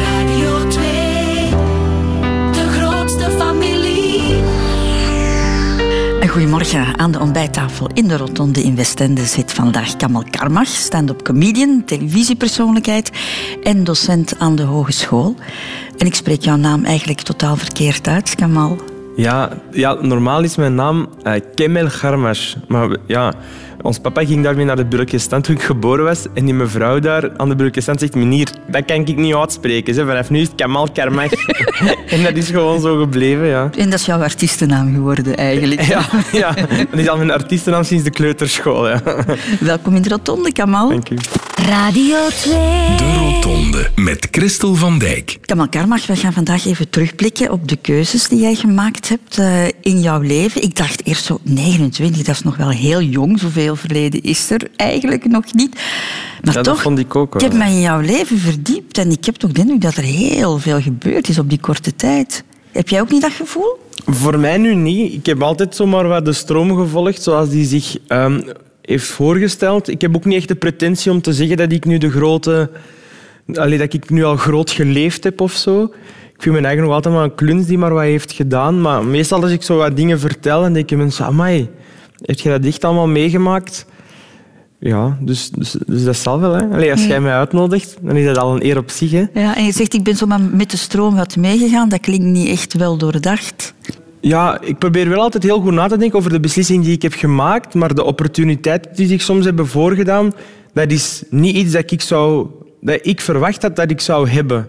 Radio 2, de grootste familie. Een goedemorgen. Aan de ontbijttafel in de Rotonde in Westende zit vandaag Kamal Karmach, stand-up comedian, televisiepersoonlijkheid en docent aan de hogeschool. En ik spreek jouw naam eigenlijk totaal verkeerd uit, Kamal. Ja, ja, normaal is mijn naam uh, Kemel Garmash. Maar we- ja, ons papa ging daarmee naar de Burgerstand toen ik geboren was. En die mevrouw daar aan de Burgerstand zegt... Meneer, dat kan ik niet uitspreken. Ze. Vanaf nu is het Kamal Karmach. en dat is gewoon zo gebleven, ja. En dat is jouw artiestennaam geworden eigenlijk. Ja, ja, dat is al mijn artiestennaam sinds de kleuterschool. Ja. Welkom in de Rotonde, Kamal. Dank u. Radio 2. De Rotonde met Christel van Dijk. Kamal Karmach, we gaan vandaag even terugblikken op de keuzes die jij gemaakt hebt eh, in jouw leven. Ik dacht eerst zo 29, dat is nog wel heel jong. Zoveel verleden is er eigenlijk nog niet. Maar Ja, dat toch, vond ik ook wel, heb mij in jouw leven verdiept en ik heb toch de indruk dat er heel veel gebeurd is op die korte tijd. Heb jij ook niet dat gevoel? Voor mij nu niet. Ik heb altijd zomaar wat de stroom gevolgd zoals die zich ehm, heeft voorgesteld. Ik heb ook niet echt de pretentie om te zeggen dat ik nu de grote... Allee, dat ik nu al groot geleefd heb of zo. Ik vind mijn eigen nog altijd maar een kluns die maar wat heeft gedaan. Maar meestal als ik zo wat dingen vertel, dan denken mensen... Amai, heb je dat echt allemaal meegemaakt? Ja, dus, dus, dus dat zal wel. Hè. Allee, als jij mij uitnodigt, dan is dat al een eer op zich. Hè. Ja, en je zegt, ik ben zomaar met de stroom wat meegegaan. Dat klinkt niet echt wel doordacht. Ja, ik probeer wel altijd heel goed na te denken over de beslissing die ik heb gemaakt, maar de opportuniteiten die zich soms hebben voorgedaan, dat is niet iets dat ik, zou, dat ik verwacht had dat ik zou hebben.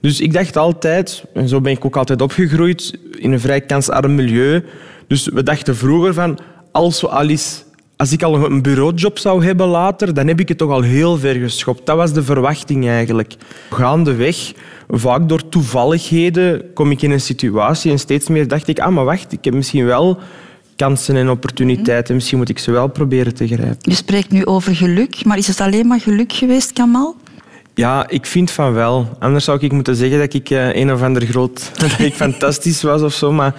Dus ik dacht altijd, en zo ben ik ook altijd opgegroeid, in een vrij kansarm milieu. Dus we dachten vroeger van, als, we al als ik al een bureaujob zou hebben later, dan heb ik het toch al heel ver geschopt. Dat was de verwachting eigenlijk. Gaandeweg, vaak door toevalligheden, kom ik in een situatie en steeds meer dacht ik, ah, maar wacht, ik heb misschien wel kansen en opportuniteiten. Misschien moet ik ze wel proberen te grijpen. Je spreekt nu over geluk, maar is het alleen maar geluk geweest, Kamal? Ja, ik vind van wel. Anders zou ik moeten zeggen dat ik eh, een of ander groot... dat ik fantastisch was of zo. Maar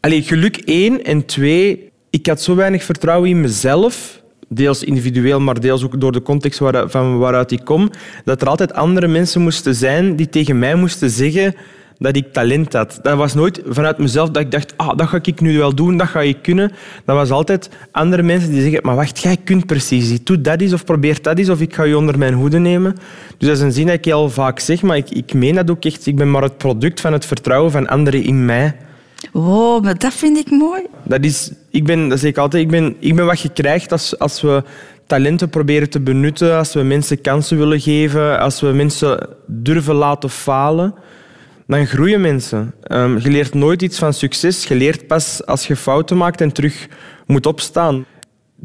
allee, geluk één. En twee, ik had zo weinig vertrouwen in mezelf. Deels individueel, maar deels ook door de context waar, van waaruit ik kom. Dat er altijd andere mensen moesten zijn die tegen mij moesten zeggen dat ik talent had. Dat was nooit vanuit mezelf dat ik dacht, ah, dat ga ik nu wel doen, dat ga ik kunnen. Dat was altijd andere mensen die zeggen, maar wacht, jij kunt precies. Doe dat eens of probeer dat eens of ik ga je onder mijn hoede nemen. Dus dat is een zin dat ik heel vaak zeg, maar ik, ik meen dat ook echt. Ik ben maar het product van het vertrouwen van anderen in mij. Wow, dat vind ik mooi. Dat is, ik ben, dat zeg ik altijd, ik ben, ik ben wat je krijgt als, als we talenten proberen te benutten, als we mensen kansen willen geven, als we mensen durven laten falen, dan groeien mensen. Ehm, je leert nooit iets van succes, je leert pas als je fouten maakt en terug moet opstaan.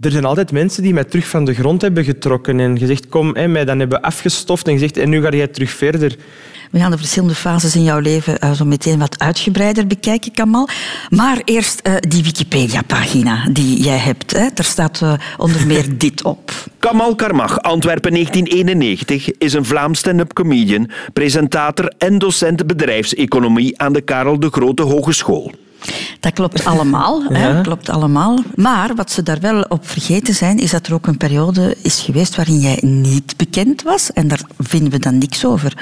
Er zijn altijd mensen die mij terug van de grond hebben getrokken en gezegd, kom, hè, mij dan hebben afgestoft en gezegd, en nu ga jij terug verder. We gaan de verschillende fases in jouw leven eh, zo meteen wat uitgebreider bekijken, Kamal. Maar eerst eh, die Wikipedia-pagina die jij hebt. Hè. Daar staat eh, onder meer dit op. Kamal Karmach, Antwerpen 1991, is een Vlaams stand-up comedian, presentator en docent bedrijfseconomie aan de Karel de Grote Hogeschool. Dat klopt allemaal. Hè, klopt allemaal. Maar wat ze daar wel op vergeten zijn, is dat er ook een periode is geweest waarin jij niet bekend was. En daar vinden we dan niks over.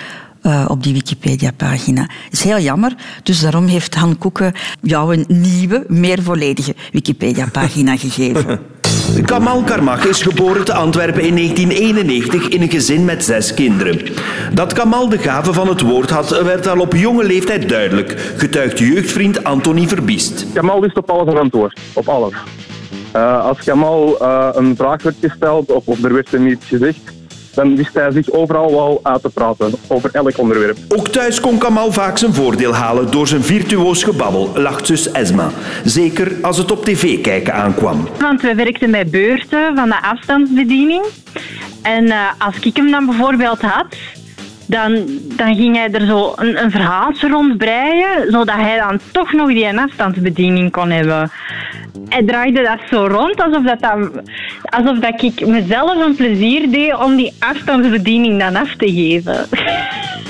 Eh, op die Wikipedia-pagina. Dat is heel jammer. Dus daarom heeft Han Koeken jou een nieuwe, meer volledige Wikipedia-pagina gegeven. Kamal Karmach is geboren te Antwerpen in 1991 in een gezin met zes kinderen. Dat Kamal de gave van het woord had, werd al op jonge leeftijd duidelijk, getuigt jeugdvriend Anthony Verbiest. Kamal wist op alles een antwoord. Op alles. Eh, als Kamal eh, een vraag werd gesteld of, of er werd hem iets gezegd, dan wist hij zich overal wel uit te praten over elk onderwerp. Ook thuis kon Kamal vaak zijn voordeel halen door zijn virtuoos gebabbel, lacht zus Esma. Zeker als het op tv kijken aankwam. Want we werkten met beurten van de afstandsbediening. En eh, als ik hem dan bijvoorbeeld had, dan, dan ging hij er zo een, een verhaaltje rond breien, zodat hij dan toch nog die afstandsbediening kon hebben. Hij draaide dat zo rond, alsof, dat dan, alsof dat ik mezelf een plezier deed om die afstandsbediening dan af te geven.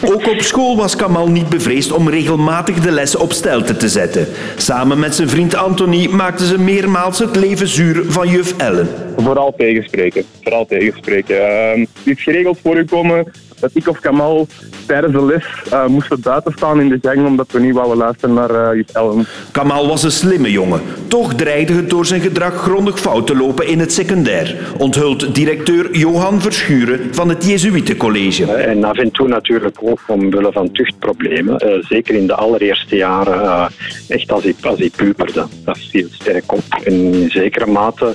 Ook op school was Kamal niet bevreesd om regelmatig de lessen op stelte te zetten. Samen met zijn vriend Anthony maakten ze meermaals het leven zuur van juf Ellen. Vooral tegenspreken. Vooral tegenspreken. Ehm, het is geregeld voorgekomen dat ik of Kamal tijdens de les uh, moesten buiten staan in de gang omdat we niet wouden luisteren naar uh, Ellen. Kamal was een slimme jongen. Toch dreigde het door zijn gedrag grondig fout te lopen in het secundair. Onthult directeur Johan Verschuren van het Jezuïetencollege. En af en toe natuurlijk ook omwille van tuchtproblemen. Uh, zeker in de allereerste jaren, echt als hij, als hij puberde. Dat viel sterk op. In zekere mate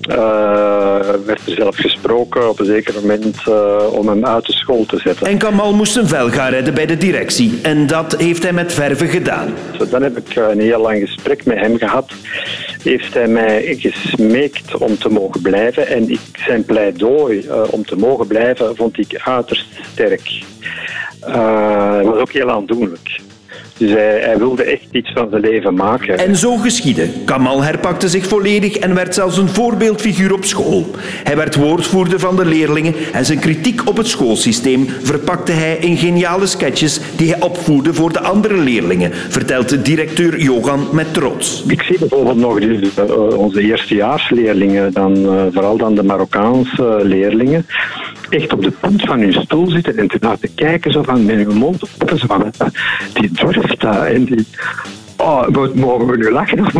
uh, werd er zelf gesproken op een zeker moment uh, om hem uit de school te zetten. En Kamal moest zijn vel gaan redden bij de directie. En dat heeft hij met verve gedaan. Dan heb ik eh, een heel lang gesprek met hem gehad. Heeft hij mij gesmeekt om te mogen blijven. En ik, zijn pleidooi uh, om te mogen blijven vond ik uiterst sterk. Dat was ook heel aandoenlijk. Dus hij, hij, wilde echt iets van zijn leven maken. En zo geschiedde. Kamal herpakte zich volledig en werd zelfs een voorbeeldfiguur op school. Hij werd woordvoerder van de leerlingen en zijn kritiek op het schoolsysteem verpakte hij in geniale sketches die hij opvoerde voor de andere leerlingen, vertelt directeur Johan met trots. Ik zie bijvoorbeeld nog uh, onze eerstejaarsleerlingen, dan, uh, vooral dan de Marokkaanse leerlingen, echt op de punt van hun stoel zitten en te laten kijken zo van met hun mond open, die durft dat en die... Oh, mogen we nu lachen of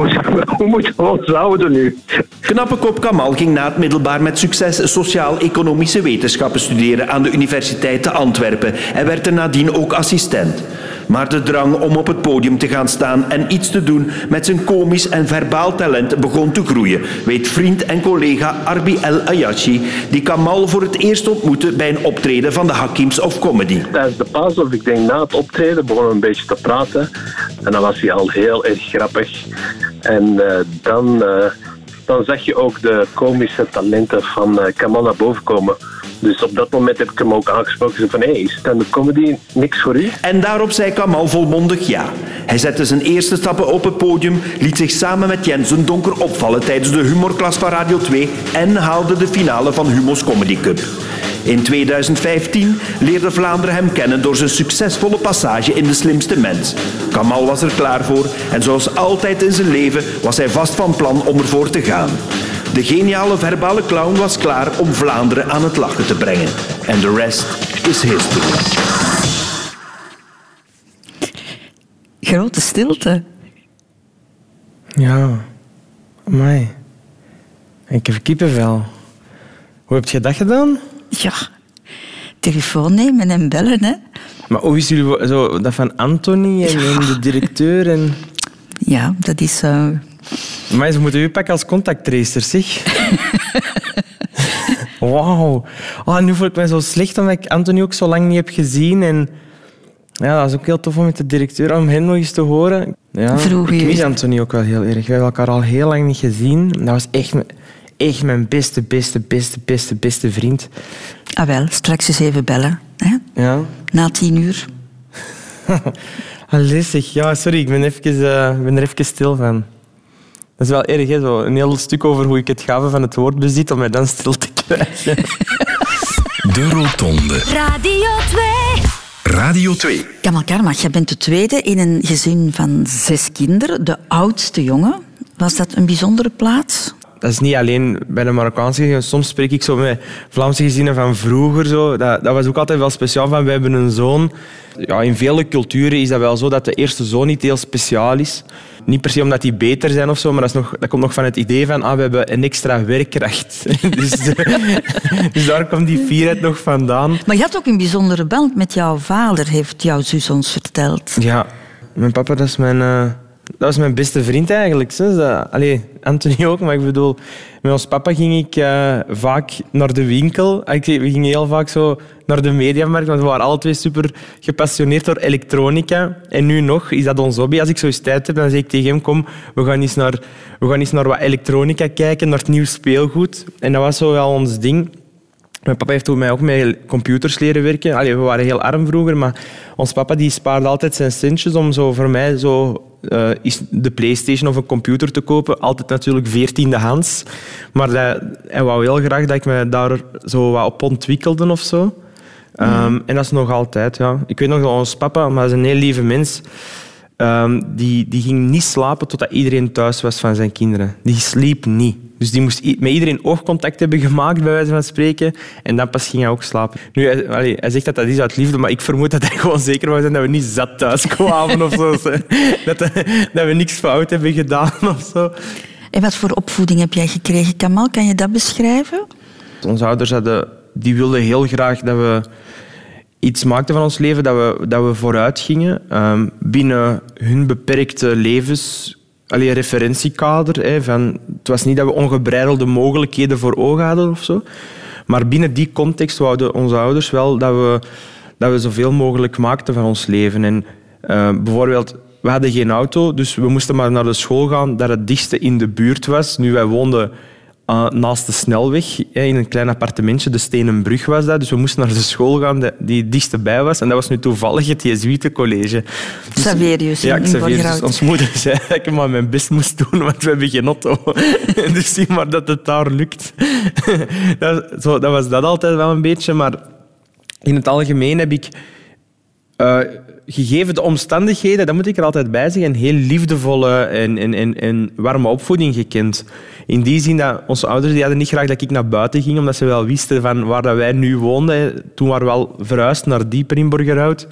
hoe moeten we ons houden nu? Knappe kop Kamal ging na het middelbaar met succes sociaal-economische wetenschappen studeren aan de Universiteit te Antwerpen en werd er nadien ook assistent. Maar de drang om op het podium te gaan staan en iets te doen met zijn komisch en verbaal talent begon te groeien, weet vriend en collega Arbi El Ayachi, die Kamal voor het eerst ontmoette bij een optreden van de Hakims of Comedy. Tijdens de pauze, of ik denk na het optreden, begonnen we een beetje te praten. En dan was hij al heel erg grappig. En uh, dan, uh, dan zag je ook de komische talenten van uh, Kamal naar boven komen. Dus op dat moment heb ik hem ook aangesproken. van, hé, hey, stand-up comedy, niks voor u? En daarop zei Kamal volmondig ja. Hij zette zijn eerste stappen op het podium, liet zich samen met Jensen Donker opvallen tijdens de humorklas van Radio 2 en haalde de finale van Humo's Comedy Cup. In 2015 leerde Vlaanderen hem kennen door zijn succesvolle passage in De Slimste Mens. Kamal was er klaar voor en zoals altijd in zijn leven was hij vast van plan om ervoor te gaan. De geniale verbale clown was klaar om Vlaanderen aan het lachen te brengen. En de rest is history. Grote stilte. Ja, mij. Ik heb kippenvel. Hoe heb je dat gedaan? Ja, telefoon nemen en bellen, hè. Maar hoe is jullie zo, dat van Anthony en, ja. en de directeur? En... Ja, dat is... Uh... Maar ze moeten u pakken als contacttracer, zeg. Wauw. Oh, nu voel ik me zo slecht omdat ik Anthony ook zo lang niet heb gezien. En ja, dat is ook heel tof om met de directeur om hen nog eens te horen. Ja, Vroeg ik mis Anthony ook wel heel erg. We hebben elkaar al heel lang niet gezien. Dat was echt, echt mijn beste, beste, beste, beste, beste vriend. Ah wel, straks eens even bellen. Hè? Ja. Na tien uur. Allee zeg, ja, sorry, ik ben, even, uh, ben er even stil van. Dat is wel erg, hè? Zo een heel stuk over hoe ik het gave van het woord bezit om mij dan stil te krijgen. De Rotonde. Radio 2. Radio 2. Kamal Karmach, je bent de tweede in een gezin van zes kinderen. De oudste jongen. Was dat een bijzondere plaats? Dat is niet alleen bij de Marokkaanse gezinnen. Soms spreek ik zo met Vlaamse gezinnen van vroeger. Zo. Dat, dat was ook altijd wel speciaal. Van, we hebben een zoon. Ja, in vele culturen is dat wel zo dat de eerste zoon niet heel speciaal is. Niet per se omdat die beter zijn of zo, maar dat, is nog, dat komt nog van het idee van ah, we hebben een extra werkkracht. dus, dus daar komt die fierheid nog vandaan. Maar je had ook een bijzondere band met jouw vader, heeft jouw zus ons verteld. Ja, mijn papa dat is mijn, uh, dat was mijn beste vriend eigenlijk. Anthony ook, maar ik bedoel, met ons papa ging ik uh, vaak naar de winkel. We gingen heel vaak zo naar de mediamarkt, want we waren alle twee super gepassioneerd door elektronica. En nu nog is dat ons hobby. Als ik zo tijd heb, dan zeg ik tegen hem, kom, we gaan eens naar, we gaan eens naar wat elektronica kijken, naar het nieuw speelgoed. En dat was zo wel ons ding. Mijn papa heeft mij ook met computers leren werken. Allee, we waren heel arm vroeger, maar ons papa die spaarde altijd zijn centjes om zo voor mij zo, uh, de Playstation of een computer te kopen. Altijd natuurlijk veertiendehands. Maar dat, hij wou heel graag dat ik me daar zo wat op ontwikkelde of zo. Um, en dat is nog altijd, ja. Ik weet nog dat ons papa, maar dat is een heel lieve mens, Ehm, die, die ging niet slapen totdat iedereen thuis was van zijn kinderen. Die sliep niet. Dus die moest met iedereen oogcontact hebben gemaakt, bij wijze van spreken. En dan pas ging hij ook slapen. Nu, hij, allee, hij zegt dat dat is uit liefde, maar ik vermoed dat hij gewoon zeker wou zijn dat we niet zat thuis kwamen of zo. Dat, dat we niks fout hebben gedaan of zo. En wat voor opvoeding heb jij gekregen, Kamal? Kan je dat beschrijven? Onze ouders hadden, die wilden heel graag dat we iets maakten van ons leven, dat we, dat we vooruit gingen. Ehm, binnen hun beperkte levens... Allee, referentiekader. Hè, van, het was niet dat we ongebreidelde mogelijkheden voor ogen hadden of zo. Maar binnen die context wouden onze ouders wel dat we, dat we zoveel mogelijk maakten van ons leven. En eh, bijvoorbeeld, we hadden geen auto, dus we moesten maar naar de school gaan dat het dichtste in de buurt was. Nu, wij woonden uh, naast de snelweg, in een klein appartementje. De Stenen Brug was dat. Dus we moesten naar de school gaan die- het dichtste bij was. En dat was nu toevallig het Jezuïtencollege. Xaverius Ja, in, in Xaverius. Dus ons moeder zei dat ik maar mijn best moest doen, want we hebben geen auto. dus zie maar dat het daar lukt. dat, zo, dat was dat altijd wel een beetje. Maar in het algemeen heb ik... eh, gegeven de omstandigheden, dat moet ik er altijd bij zeggen, een heel liefdevolle en, en, en, en warme opvoeding gekend. In die zin dat onze ouders die hadden niet graag dat ik naar buiten ging, omdat ze wel wisten van waar dat wij nu woonden. Toen waren we al verhuisd naar dieper in Borgerhout.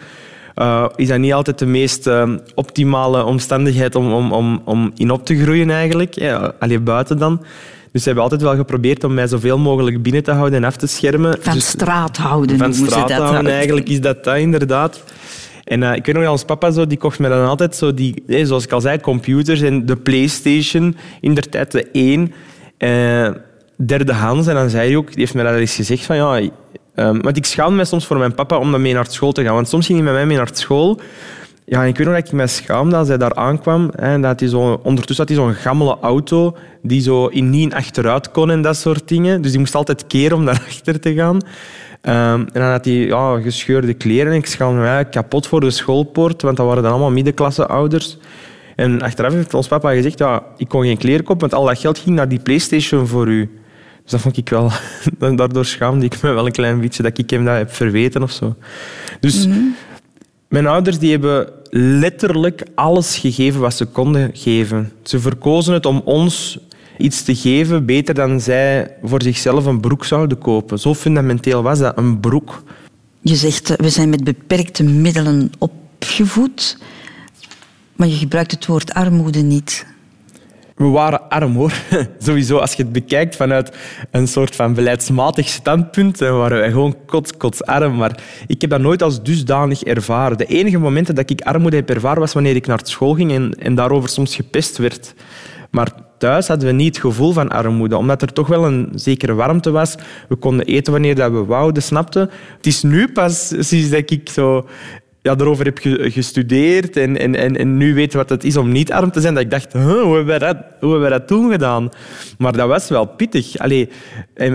Eh, is dat niet altijd de meest eh, optimale omstandigheid om, om, om, om in op te groeien eigenlijk. Ja, alleen buiten dan. Dus ze hebben altijd wel geprobeerd om mij zoveel mogelijk binnen te houden en af te schermen. Van Dus- straat houden van straat dat. houden, eigenlijk is dat dat inderdaad. En eh, ik weet nog dat ons papa zo, die kocht me dan altijd zo die, zoals ik al zei, computers en de Playstation, in der tijd de 1, eh, derdehands. En dan zei hij ook, die heeft mij dat eens gezegd van ja, want ik schaamde mij soms voor mijn papa om dan mee naar school te gaan. Want soms ging hij met mij mee naar school. Ja, ik weet nog dat ik mij schaamde als hij daar aankwam. En dat hij zo, ondertussen had hij zo'n gammele auto die zo in niet achteruit kon en dat soort dingen. Dus die moest altijd keren om naar achter te gaan. Ehm, en dan had hij ja, gescheurde kleren. En ik schaamde mij kapot voor de schoolpoort, want dat waren dan allemaal middenklasse ouders. En achteraf heeft ons papa gezegd, ja, ik kon geen kleren kopen, want al dat geld ging naar die Playstation voor u. Dus dat vond ik wel... Daardoor schaamde ik me wel een klein beetje dat ik hem dat heb verweten of zo. Dus mijn ouders die hebben letterlijk alles gegeven wat ze konden geven. Ze verkozen het om ons iets te geven beter dan zij voor zichzelf een broek zouden kopen. Zo fundamenteel was dat, een broek. Je zegt, eh, we zijn met beperkte middelen opgevoed, maar je gebruikt het woord armoede niet. We waren arm hoor. Sowieso, als je het bekijkt vanuit een soort van beleidsmatig standpunt, dan waren wij gewoon kots, kots arm. Maar ik heb dat nooit als dusdanig ervaren. De enige momenten dat ik armoede heb ervaren was wanneer ik naar school ging en, en daarover soms gepest werd. Maar thuis hadden we niet het gevoel van armoede, omdat er toch wel een zekere warmte was. We konden eten wanneer we wouden, snapte. Het is nu pas sinds dat ik zo ja, erover heb ge- gestudeerd en, en, en, en nu weet wat het is om niet arm te zijn, dat ik dacht, hoe, hebben dat, hoe hebben wij dat toen gedaan? Maar dat was wel pittig. Allee, eh,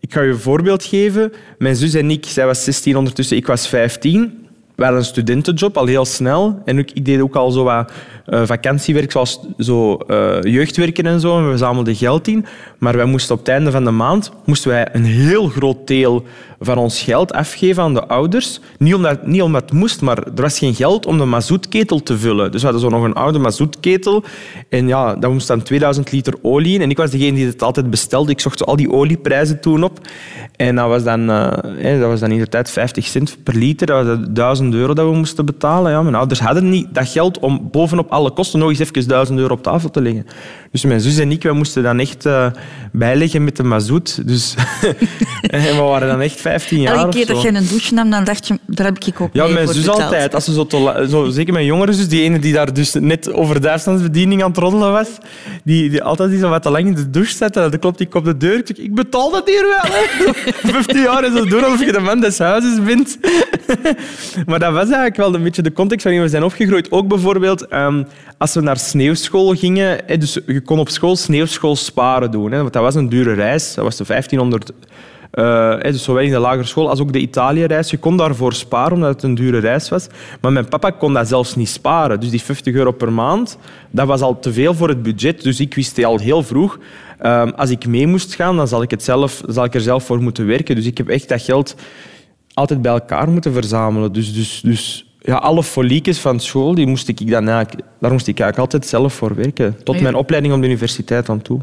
ik ga je een voorbeeld geven. Mijn zus en ik, zij was 16 ondertussen, ik was 15. We hadden een studentenjob al heel snel. En ik, deed ook al zo wat eh, vakantiewerk, zoals zo, eh, jeugdwerken en zo. En we zamelden geld in. Maar wij moesten op het einde van de maand moesten wij een heel groot deel van ons geld afgeven aan de ouders. Niet omdat, niet omdat het moest, maar er was geen geld om de mazoetketel te vullen. Dus we hadden zo nog een oude mazoetketel. En ja, daar moest dan 2000 liter olie in. En ik was degene die het altijd bestelde. Ik zocht zo al die olieprijzen toen op. En dat was dan, eh, dat was dan in de tijd 50 cent per liter. Dat was 1000 euro dat we moesten betalen. Ja, mijn ouders hadden niet dat geld om bovenop alle kosten nog eens even 1000 euro op tafel te leggen. Dus mijn zus en ik wij moesten dan echt eh, bijleggen met de mazoet. Dus we waren dan echt 15 jaar Elke keer dat je een douche nam, dan dacht je, daar heb ik ook Ja, mijn zus betaald. altijd. Als ze zo te zo, zeker mijn jongere zus, die ene die daar dus net over de afstandsbediening aan het roddelen was, die, die altijd die zo wat te lang in de douche zat, en dan klopt ik op de deur. Ik ik betaal dat hier wel. Hè. 15 jaar en zo doen alsof je de man des huizes bent. maar dat was eigenlijk wel een beetje de context waarin we zijn opgegroeid. Ook bijvoorbeeld ehm, als we naar sneeuwschool gingen. Dus je kon op school sneeuwschool sparen doen. Hè, want dat was een dure reis. Dat was de 1500 hè, dus zowel in de lagere school als ook de Italië-reis. Je kon daarvoor sparen, omdat het een dure reis was. Maar mijn papa kon dat zelfs niet sparen. Dus die 50 euro per maand, dat was al te veel voor het budget. Dus ik wist al heel vroeg, ehm, als ik mee moest gaan, dan zal ik, het zelf, zal ik er zelf voor moeten werken. Dus ik heb echt dat geld altijd bij elkaar moeten verzamelen. Dus, dus, dus ja, alle foliekjes van school, die moest ik dan eigenlijk, daar moest ik eigenlijk altijd zelf voor werken. Tot mijn opleiding op de universiteit aan toe.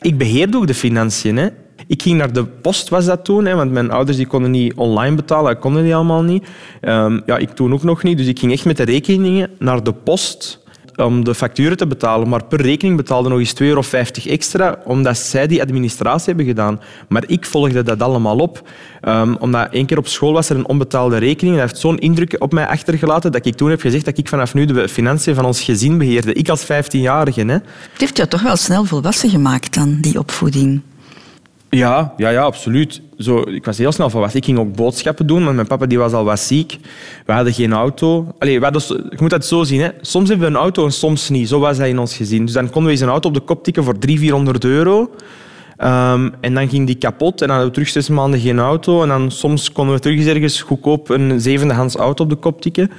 Ik beheerde ook de financiën. Hè. Ik ging naar de post, was dat toen, hè, want mijn ouders die konden niet online betalen, dat konden die allemaal niet. Ehm, ja, ik toen ook nog niet, dus ik ging echt met de rekeningen naar de post om de facturen te betalen. Maar per rekening betaalde nog eens 2,50 euro extra, omdat zij die administratie hebben gedaan. Maar ik volgde dat allemaal op. Ehm, omdat één keer op school was er een onbetaalde rekening. Dat heeft zo'n indruk op mij achtergelaten dat ik toen heb gezegd dat ik vanaf nu de financiën van ons gezin beheerde. Ik als 15-jarige. Hè. Het heeft jou toch wel snel volwassen gemaakt dan, die opvoeding. Ja, ja, ja, absoluut. Zo, ik was heel snel volwassen. Ik ging ook boodschappen doen, want mijn papa die was al wat ziek. We hadden geen auto. Allee, we hadden, je moet dat zo zien. Hè. Soms hebben we een auto en soms niet. Zo was dat in ons gezin. Dus dan konden we eens een auto op de kop tikken voor 300, 400 euro. Ehm, en dan ging die kapot en dan hadden we terug zes maanden geen auto. En dan soms konden we terug eens ergens goedkoop een zevendehands auto op de kop tikken.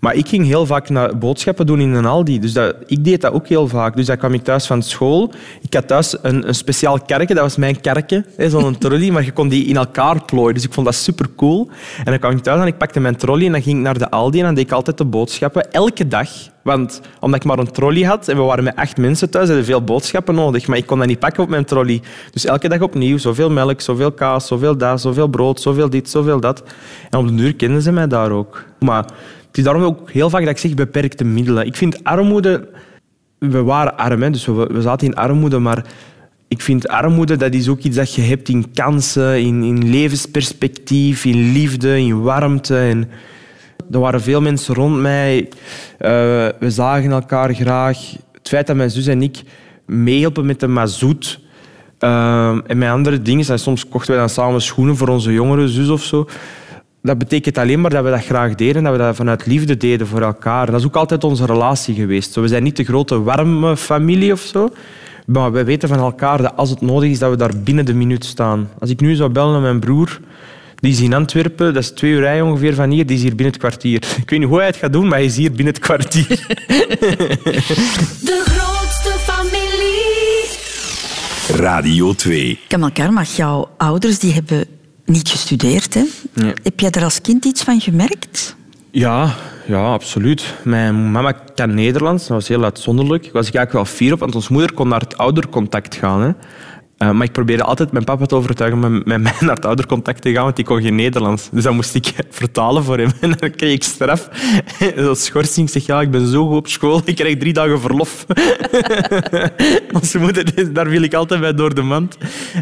Maar ik ging heel vaak naar boodschappen doen in een Aldi. Dus dat, ik deed dat ook heel vaak. Dus dan kwam ik thuis van school. Ik had thuis een, een speciaal kerkje. Dat was mijn kerkje. Zo'n trolley. Maar je kon die in elkaar plooien. Dus ik vond dat super cool. En dan kwam ik thuis en ik pakte mijn trolley en dan ging ik naar de Aldi. En dan deed ik altijd de boodschappen. Elke dag. Want omdat ik maar een trolley had en we waren met acht mensen thuis, hadden veel boodschappen nodig. Maar ik kon dat niet pakken op mijn trolley. Dus elke dag opnieuw. Zoveel melk, zoveel kaas, zoveel dat, zoveel brood, zoveel dit, zoveel dat. En op de duur kenden ze mij daar ook. Maar is daarom ook heel vaak dat ik zeg beperkte middelen. Ik vind armoede... We waren arm, dus we, zaten in armoede, maar ik vind armoede dat is ook iets dat je hebt in kansen, in, in levensperspectief, in liefde, in warmte. En er waren veel mensen rond mij. Eh, we zagen elkaar graag. Het feit dat mijn zus en ik meehelpen met de mazoet eh, en met andere dingen. En soms kochten wij dan samen schoenen voor onze jongere zus of zo. Dat betekent alleen maar dat we dat graag deden en dat we dat vanuit liefde deden voor elkaar. Dat is ook altijd onze relatie geweest. Zo, We zijn niet de grote warme familie of zo. Maar wij weten van elkaar dat als het nodig is, dat we daar binnen de minuut staan. Als ik nu zou bellen naar mijn broer, die is in Antwerpen, dat is twee uur rij ongeveer van hier, die is hier binnen het kwartier. Ik weet niet hoe hij het gaat doen, maar hij is hier binnen het kwartier. De grootste familie. Radio 2. Kamal Karmach, jouw ouders die hebben niet gestudeerd. Hè? Nee. Heb jij er als kind iets van gemerkt? Ja, ja, absoluut. Mijn mama kan Nederlands, dat was heel uitzonderlijk. Daar was ik eigenlijk wel fier op, want ons moeder kon naar het oudercontact gaan. Hè. Eh, maar ik probeerde altijd mijn papa te overtuigen om met, met mij naar het oudercontact te gaan, want die kon geen Nederlands. Dus dan moest ik vertalen voor hem. En dan kreeg ik straf. Zo'n schorsing. Ik zeg, ja, ik ben zo goed op school, ik krijg drie dagen verlof. Onze moeder, daar viel ik altijd bij door de mand.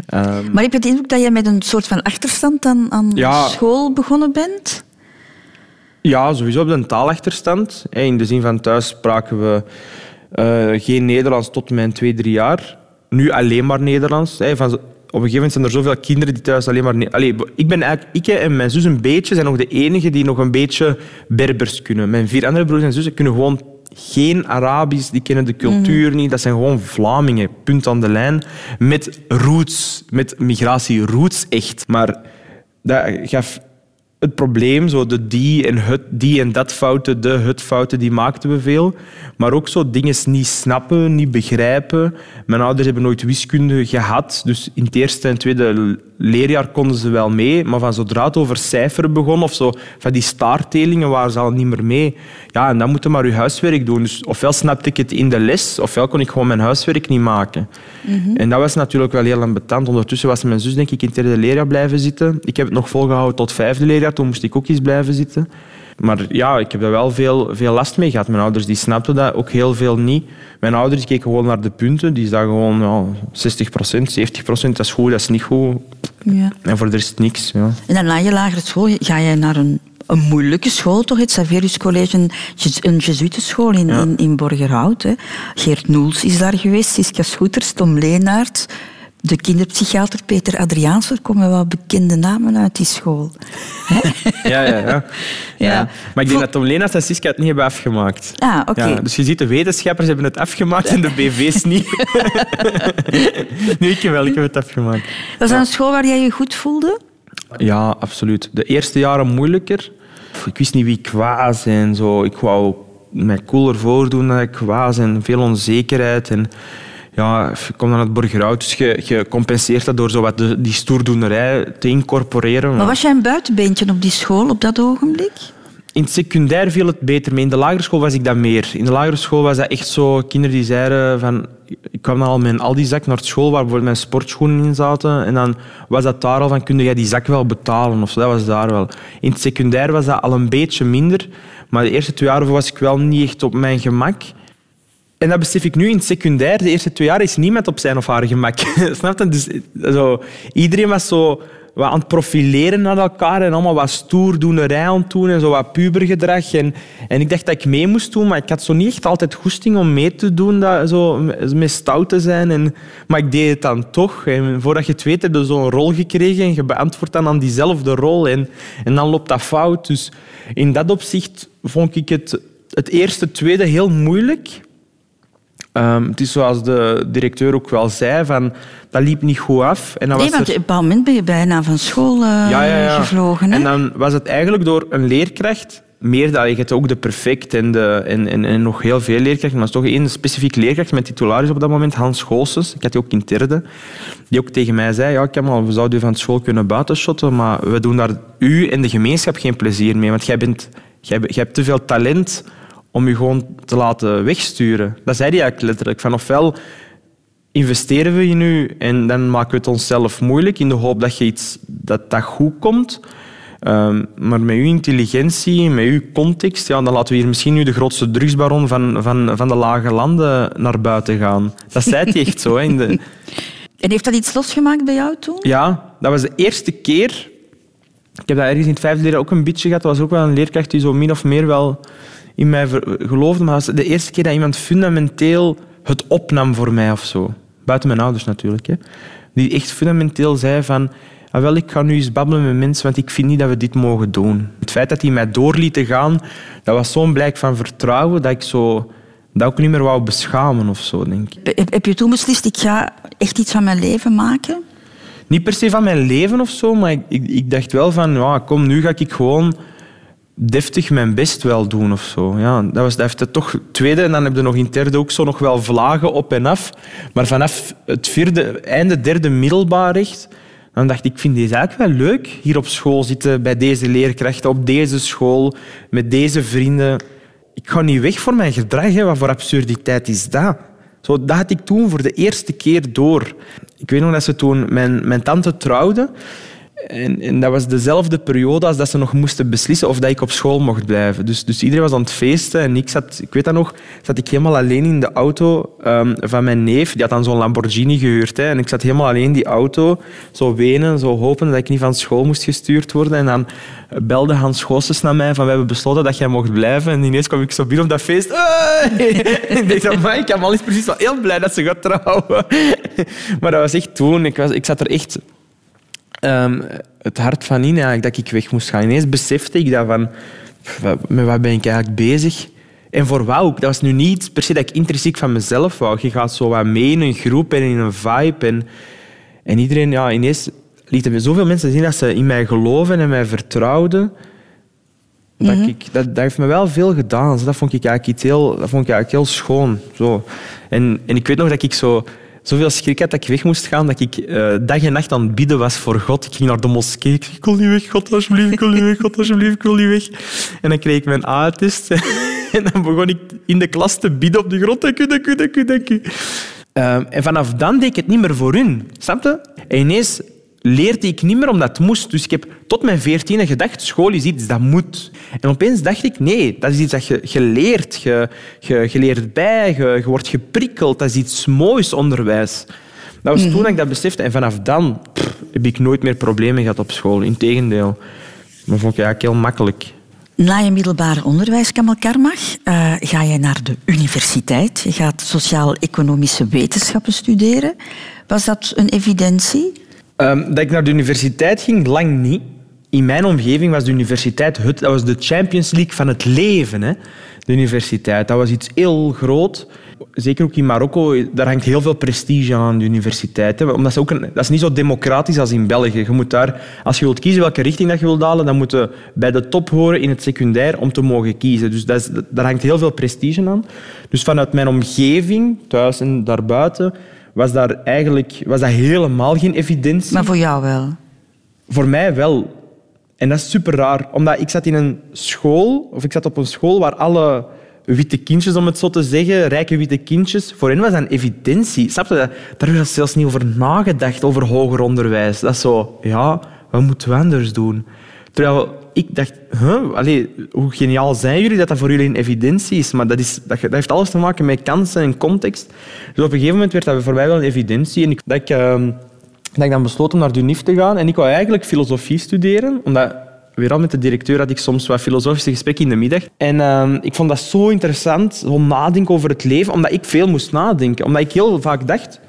Ehm, Maar heb je de indruk dat jij met een soort van achterstand aan, aan Ja. school begonnen bent? Ja, sowieso op de taalachterstand. In de zin van thuis spraken we eh, geen Nederlands tot mijn twee, drie jaar. Nu alleen maar Nederlands. Hè. Van, op een gegeven moment zijn er zoveel kinderen die thuis alleen maar... Ne- Allee, ik ben eigenlijk... Ik en mijn zus een beetje zijn nog de enigen die nog een beetje Berbers kunnen. Mijn vier andere broers en zussen kunnen gewoon geen Arabisch, die kennen de cultuur niet. Dat zijn gewoon Vlamingen, punt aan de lijn. Met roots, met migratie roots echt. Maar dat gaf het probleem, zo de die en het, die en dat fouten, de het fouten, die maakten we veel. Maar ook zo dingen niet snappen, niet begrijpen. Mijn ouders hebben nooit wiskunde gehad, dus in het eerste en tweede leerjaar konden ze wel mee, maar van zodra het over cijferen begon of zo, van die staartelingen waren ze al niet meer mee. Ja, en dan moet je maar je huiswerk doen. Dus ofwel snapte ik het in de les, ofwel kon ik gewoon mijn huiswerk niet maken. En dat was natuurlijk wel heel ambetant. Ondertussen was mijn zus denk ik in het derde leerjaar blijven zitten. Ik heb het nog volgehouden tot vijfde leerjaar. Toen moest ik ook eens blijven zitten. Maar ja, ik heb daar wel veel, veel last mee gehad. Mijn ouders die snapten dat ook heel veel niet. Mijn ouders keken gewoon naar de punten. Die zagen gewoon ja, 60% 70% dat is goed, dat is niet goed. Ja. En voor de rest niks. Ja. En dan na je lagere school ga je naar een, een moeilijke school, toch? Het Saverius College, een, een jezuitenschool in, in, in Borgerhout. Hè. Geert Noels is daar geweest, Siska Schoeters, Tom Leenaert, de kinderpsychiater Peter Adriaans. Er komen wel bekende namen uit die school. Ja, ja, ja. ja. Maar ik denk dat Tom Lenaerts en Siska het niet hebben afgemaakt. Ah, oké. Ja, dus je ziet, de wetenschappers hebben het afgemaakt en de BV's niet. nu, ik wel, ik heb het afgemaakt. Was dat een school waar jij je goed voelde? Ja, absoluut. De eerste jaren moeilijker. Ik wist niet wie ik was en zo. Ik wou mij cooler voordoen dan ik was en veel onzekerheid. En ja, ik kom dan uit Borgerhout, dus je, je compenseert dat door zo wat de, die stoerdoenerij te incorporeren. Maar was jij een buitenbeentje op die school op dat ogenblik? In het secundair viel het beter mee. In de lagere school was ik dat meer. In de lagere school was dat echt zo... Kinderen die zeiden van... Ik kwam dan al met een Aldi-zak naar school waar bijvoorbeeld mijn sportschoenen in zaten. En dan was dat daar al van, kun jij die zak wel betalen? Of zo, dat was daar wel. In het secundair was dat al een beetje minder. Maar de eerste twee jaar was ik wel niet echt op mijn gemak. En dat besef ik nu in het secundair. De eerste twee jaar is niemand op zijn of haar gemak. Snap je? Dus, iedereen was zo wat aan het profileren naar elkaar en allemaal wat stoerdoenerij aan het doen en zo wat pubergedrag. En, en ik dacht dat ik mee moest doen, maar ik had zo niet echt altijd goesting om mee te doen, dat, zo, met stout te zijn. En, maar ik deed het dan toch. En voordat je het weet, heb je zo'n rol gekregen en je beantwoordt dan aan diezelfde rol. En, en dan loopt dat fout. Dus in dat opzicht vond ik het, het eerste, tweede heel moeilijk. Ehm, het is zoals de directeur ook wel zei, van, dat liep niet goed af. En dan Nee, was want er- op een bepaald moment ben je bijna van school ja, ja, ja. gevlogen. Hè? En dan was het eigenlijk door een leerkracht, meer dan je hebt ook de perfect en, de, en, en, en nog heel veel leerkrachten, maar er was toch één specifiek leerkracht met titularis op dat moment, Hans Goossens. Ik had die ook in het derde. Die ook tegen mij zei, ja, Kamal, we zouden u van school kunnen buitenshotten, maar we doen daar u en de gemeenschap geen plezier mee, want jij, bent, jij, jij hebt te veel talent om je gewoon te laten wegsturen. Dat zei hij eigenlijk letterlijk. Van ofwel investeren we in u en dan maken we het onszelf moeilijk in de hoop dat, je iets, dat, dat goed komt. Ehm, maar met uw intelligentie, met uw context, ja, dan laten we hier misschien nu de grootste drugsbaron van, van, van de lage landen naar buiten gaan. Dat zei hij echt zo. Hè, in de, En heeft dat iets losgemaakt bij jou toen? ja, dat was de eerste keer. Ik heb dat ergens in het vijfde leren ook een beetje gehad. Er was ook wel een leerkracht die zo min of meer wel in mij geloofde. Maar het was de eerste keer dat iemand fundamenteel het opnam voor mij of zo. Buiten mijn ouders natuurlijk. Hè. Die echt fundamenteel zei van... "Ah, wel, ik ga nu eens babbelen met mensen, want ik vind niet dat we dit mogen doen. Het feit dat hij mij doorlieten gaan, dat was zo'n blijk van vertrouwen dat ik zo, dat ook niet meer wou beschamen of zo, denk ik. Heb, heb je toen beslist, ik ga echt iets van mijn leven maken? Niet per se van mijn leven of zo, maar ik, ik, ik dacht wel van, ja, kom, nu ga ik gewoon deftig mijn best wel doen of zo. Ja, dat was dat heeft het toch tweede. En dan heb je nog in derde ook zo nog wel vlagen op en af. Maar vanaf het vierde, einde derde middelbaar recht, dan dacht ik, ik vind deze eigenlijk wel leuk. Hier op school zitten, bij deze leerkrachten, op deze school, met deze vrienden. Ik ga niet weg voor mijn gedrag. Hè. Wat voor absurditeit is dat? Zo, dat had ik toen voor de eerste keer door. Ik weet nog dat ze toen mijn, mijn tante trouwde. En, en dat was dezelfde periode als dat ze nog moesten beslissen of dat ik op school mocht blijven. Dus, dus iedereen was aan het feesten en ik zat, ik weet dat nog, zat ik helemaal alleen in de auto ehm, van mijn neef. Die had dan zo'n Lamborghini gehuurd. Hè, en ik zat helemaal alleen in die auto, zo wenen, zo hopen dat ik niet van school moest gestuurd worden. En dan belde Hans Goossens naar mij van we hebben besloten dat jij mocht blijven. En ineens kwam ik zo binnen op dat feest. En ik dacht, van, "Amai, Kamal is precies wel heel blij dat ze gaat trouwen. Maar dat was echt toen, ik, was, ik zat er echt ehm, het hart van in eigenlijk, dat ik weg moest gaan. Ineens besefte ik dat van, met wat ben ik eigenlijk bezig? En voor wat ook? Dat was nu niet per se dat ik intrinsiek van mezelf wou. Je gaat zo wat mee in een groep en in een vibe. En, en iedereen, ja, ineens lieten me zoveel mensen zien dat ze in mij geloven en mij vertrouwden. Dat, ik, dat, dat heeft me wel veel gedaan. Dus dat vond ik eigenlijk, iets heel, dat vond ik eigenlijk heel schoon. Zo. En, en ik weet nog dat ik zo, zoveel schrik had dat ik weg moest gaan, dat ik eh, dag en nacht aan het bidden was voor God. Ik ging naar de moskee. Ik ik wil niet weg, God, alsjeblieft, ik wil niet weg, God, alsjeblieft, ik wil niet weg. En dan kreeg ik mijn A-test. En dan begon ik in de klas te bidden op de grond. Dank u, dank u, dank u. Ehm, en vanaf dan deed ik het niet meer voor hun. Snap je? En ineens leerde ik niet meer omdat het moest. Dus ik heb tot mijn veertiende gedacht, school is iets dat moet. En opeens dacht ik, nee, dat is iets dat je, leert. Je, je, je leert bij, je, je wordt geprikkeld. Dat is iets moois, onderwijs. Dat was toen dat ik dat besefte. En vanaf dan pff, heb ik nooit meer problemen gehad op school. Integendeel. Dat vond ik eigenlijk heel makkelijk. Na je middelbare onderwijs, Kamal Karmach, eh, ga je naar de universiteit. Je gaat sociaal-economische wetenschappen studeren. Was dat een evidentie? Ehm, dat ik naar de universiteit ging, lang niet. In mijn omgeving was de universiteit het, dat was de Champions League van het leven. Hè? De universiteit, dat was iets heel groot. Zeker ook in Marokko, daar hangt heel veel prestige aan de universiteit. Hè? Omdat ze ook een, dat is niet zo democratisch als in België. Je moet daar, als je wilt kiezen welke richting dat je wilt halen, dan moet je bij de top horen in het secundair om te mogen kiezen. Dus dat is, daar hangt heel veel prestige aan. Dus vanuit mijn omgeving, thuis en daarbuiten, was, daar eigenlijk, was dat helemaal geen evidentie. Maar voor jou wel. Voor mij wel. En dat is super raar, omdat ik zat in een school, of ik zat op een school waar alle witte kindjes, om het zo te zeggen, rijke witte kindjes, voor hen was dat een evidentie. Snap je? dat? Daar werd zelfs niet over nagedacht, over hoger onderwijs. Dat is zo, ja, wat moeten we anders doen? Terwijl ik dacht, hoe geniaal zijn jullie dat dat voor jullie een evidentie is? Maar dat, is, dat, heeft alles te maken met kansen en context. Dus op een gegeven moment werd dat voor mij wel een evidentie. En ik, dat, ik, ehm, dat ik dan besloot om naar de te gaan. En ik wou eigenlijk filosofie studeren, omdat weer al met de directeur had ik soms wat filosofische gesprekken in de middag. En ehm, ik vond dat zo interessant, zo nadenken over het leven, omdat ik veel moest nadenken. Omdat ik heel vaak dacht,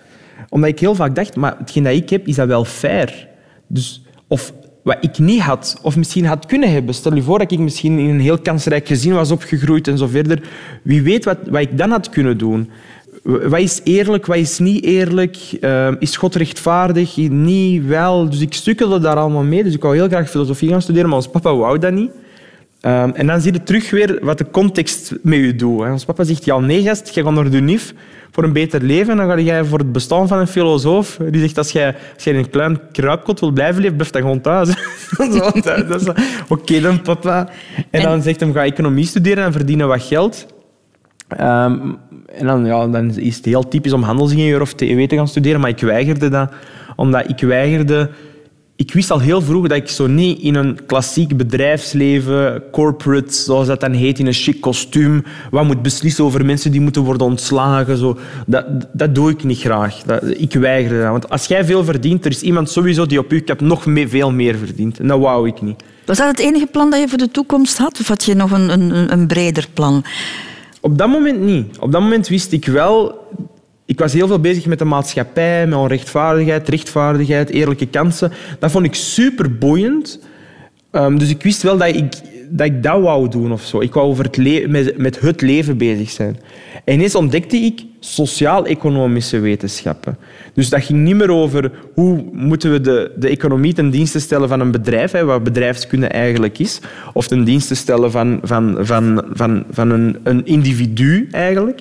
omdat ik heel vaak dacht maar hetgeen dat ik heb, is dat wel fair? Dus, of wat ik niet had, of misschien had kunnen hebben. Stel je voor dat ik misschien in een heel kansrijk gezin was opgegroeid en zo verder. Wie weet wat, wat ik dan had kunnen doen. Wat is eerlijk, wat is niet eerlijk? Uh, is God rechtvaardig? Niet wel. Dus ik stukkelde daar allemaal mee. Dus ik wou heel graag filosofie gaan studeren, maar ons papa wou dat niet. Um, en dan zie je terug weer wat de context met je doet. Ons papa zegt, ja, nee gast, je gaat naar de NIF voor een beter leven. Dan ga jij voor het bestaan van een filosoof. Die zegt, als jij, als jij in een klein kruipkot wil blijven leven, blijf dan gewoon thuis. Oké dan, papa. En, dan zegt hij, ga economie studeren en verdienen wat geld. Um, en dan, ja, dan is het heel typisch om handelsingenieur of TEW te gaan studeren, maar ik weigerde dat, omdat ik weigerde... Ik wist al heel vroeg dat ik zo niet in een klassiek bedrijfsleven, corporate, zoals dat dan heet, in een chic kostuum, wat moet beslissen over mensen die moeten worden ontslagen. Zo. Dat, dat doe ik niet graag. Dat, ik weiger dat. Want als jij veel verdient, er is iemand sowieso die op je cap nog mee, veel meer verdient. En dat wou ik niet. Was dat het enige plan dat je voor de toekomst had? Of had je nog een, een, een breder plan? Op dat moment niet. Op dat moment wist ik wel... Ik was heel veel bezig met de maatschappij, met onrechtvaardigheid, rechtvaardigheid, eerlijke kansen. Dat vond ik super boeiend. Um, dus ik wist wel dat ik, dat wou doen of zo. Ik wou over het met, met het leven bezig zijn. En ineens ontdekte ik sociaal-economische wetenschappen. Dus dat ging niet meer over hoe moeten we de, de economie ten dienste stellen van een bedrijf, hè, wat bedrijfskunde eigenlijk is, of ten dienste stellen van, van, van, van, van een, een individu eigenlijk.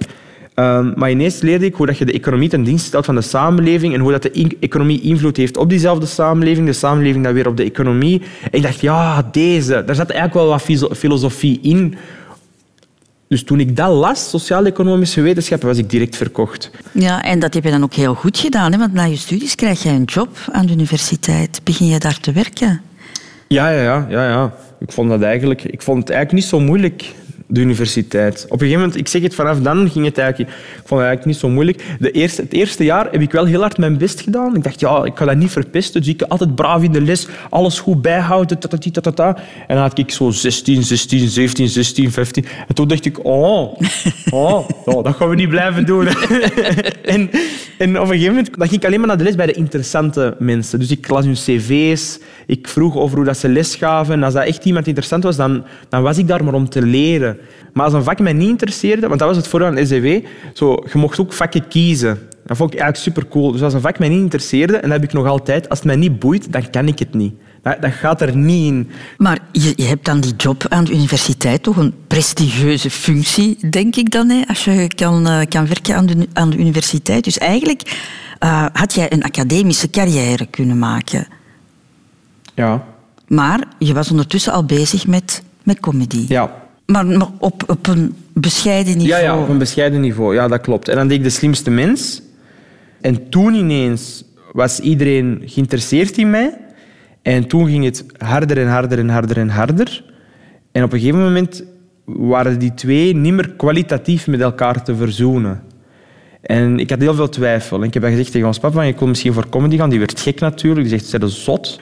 Um, maar ineens leerde ik hoe dat je de economie ten dienste stelt van de samenleving en hoe dat de economie invloed heeft op diezelfde samenleving, de samenleving dan weer op de economie. En ik dacht, ja, deze. Daar zat eigenlijk wel wat filosofie in. Dus toen ik dat las, sociaal-economische wetenschappen, was ik direct verkocht. Ja, en dat heb je dan ook heel goed gedaan, hè? want na je studies krijg je een job aan de universiteit. Begin je daar te werken? Ja, ja, ja. ja, ja. Ik, vond dat eigenlijk, ik vond het eigenlijk niet zo moeilijk de universiteit. Op een gegeven moment, ik zeg het vanaf dan, ging het eigenlijk... Ik vond het eigenlijk niet zo moeilijk. De eerste, het eerste jaar heb ik wel heel hard mijn best gedaan. Ik dacht, ja, ik ga dat niet verpesten. Dus ik altijd braaf in de les, alles goed bijhouden. Tatati, tatata. En dan had ik zo 16, 16, 17, 16, 15. En toen dacht ik, oh, oh, oh dat gaan we niet blijven doen. en, en op een gegeven moment dan ging ik alleen maar naar de les bij de interessante mensen. Dus ik las hun cv's, ik vroeg over hoe dat ze les gaven. En als dat echt iemand interessant was, dan, dan was ik daar maar om te leren. Maar als een vak mij niet interesseerde, want dat was het voordeel aan SDW, zo, je mocht ook vakken kiezen. Dat vond ik eigenlijk super cool. Dus als een vak mij niet interesseerde, en dat heb ik nog altijd, als het mij niet boeit, dan kan ik het niet. Dat, dat gaat er niet in. Maar je, je, hebt dan die job aan de universiteit, toch een prestigieuze functie, denk ik dan, hè, als je kan, uh, kan werken aan de, aan de universiteit. Dus eigenlijk uh, had jij een academische carrière kunnen maken. Ja. Maar je was ondertussen al bezig met, met comedy. Ja, maar, maar op, op een bescheiden niveau? Ja, ja, op een bescheiden niveau. Ja, dat klopt. En dan deed ik de slimste mens. En toen ineens was iedereen geïnteresseerd in mij. En toen ging het harder en harder en harder en harder. En op een gegeven moment waren die twee niet meer kwalitatief met elkaar te verzoenen. En ik had heel veel twijfel. En ik heb gezegd tegen ons papa, ik wil misschien voor comedy gaan. Die werd gek natuurlijk. Die zegt, ze zot.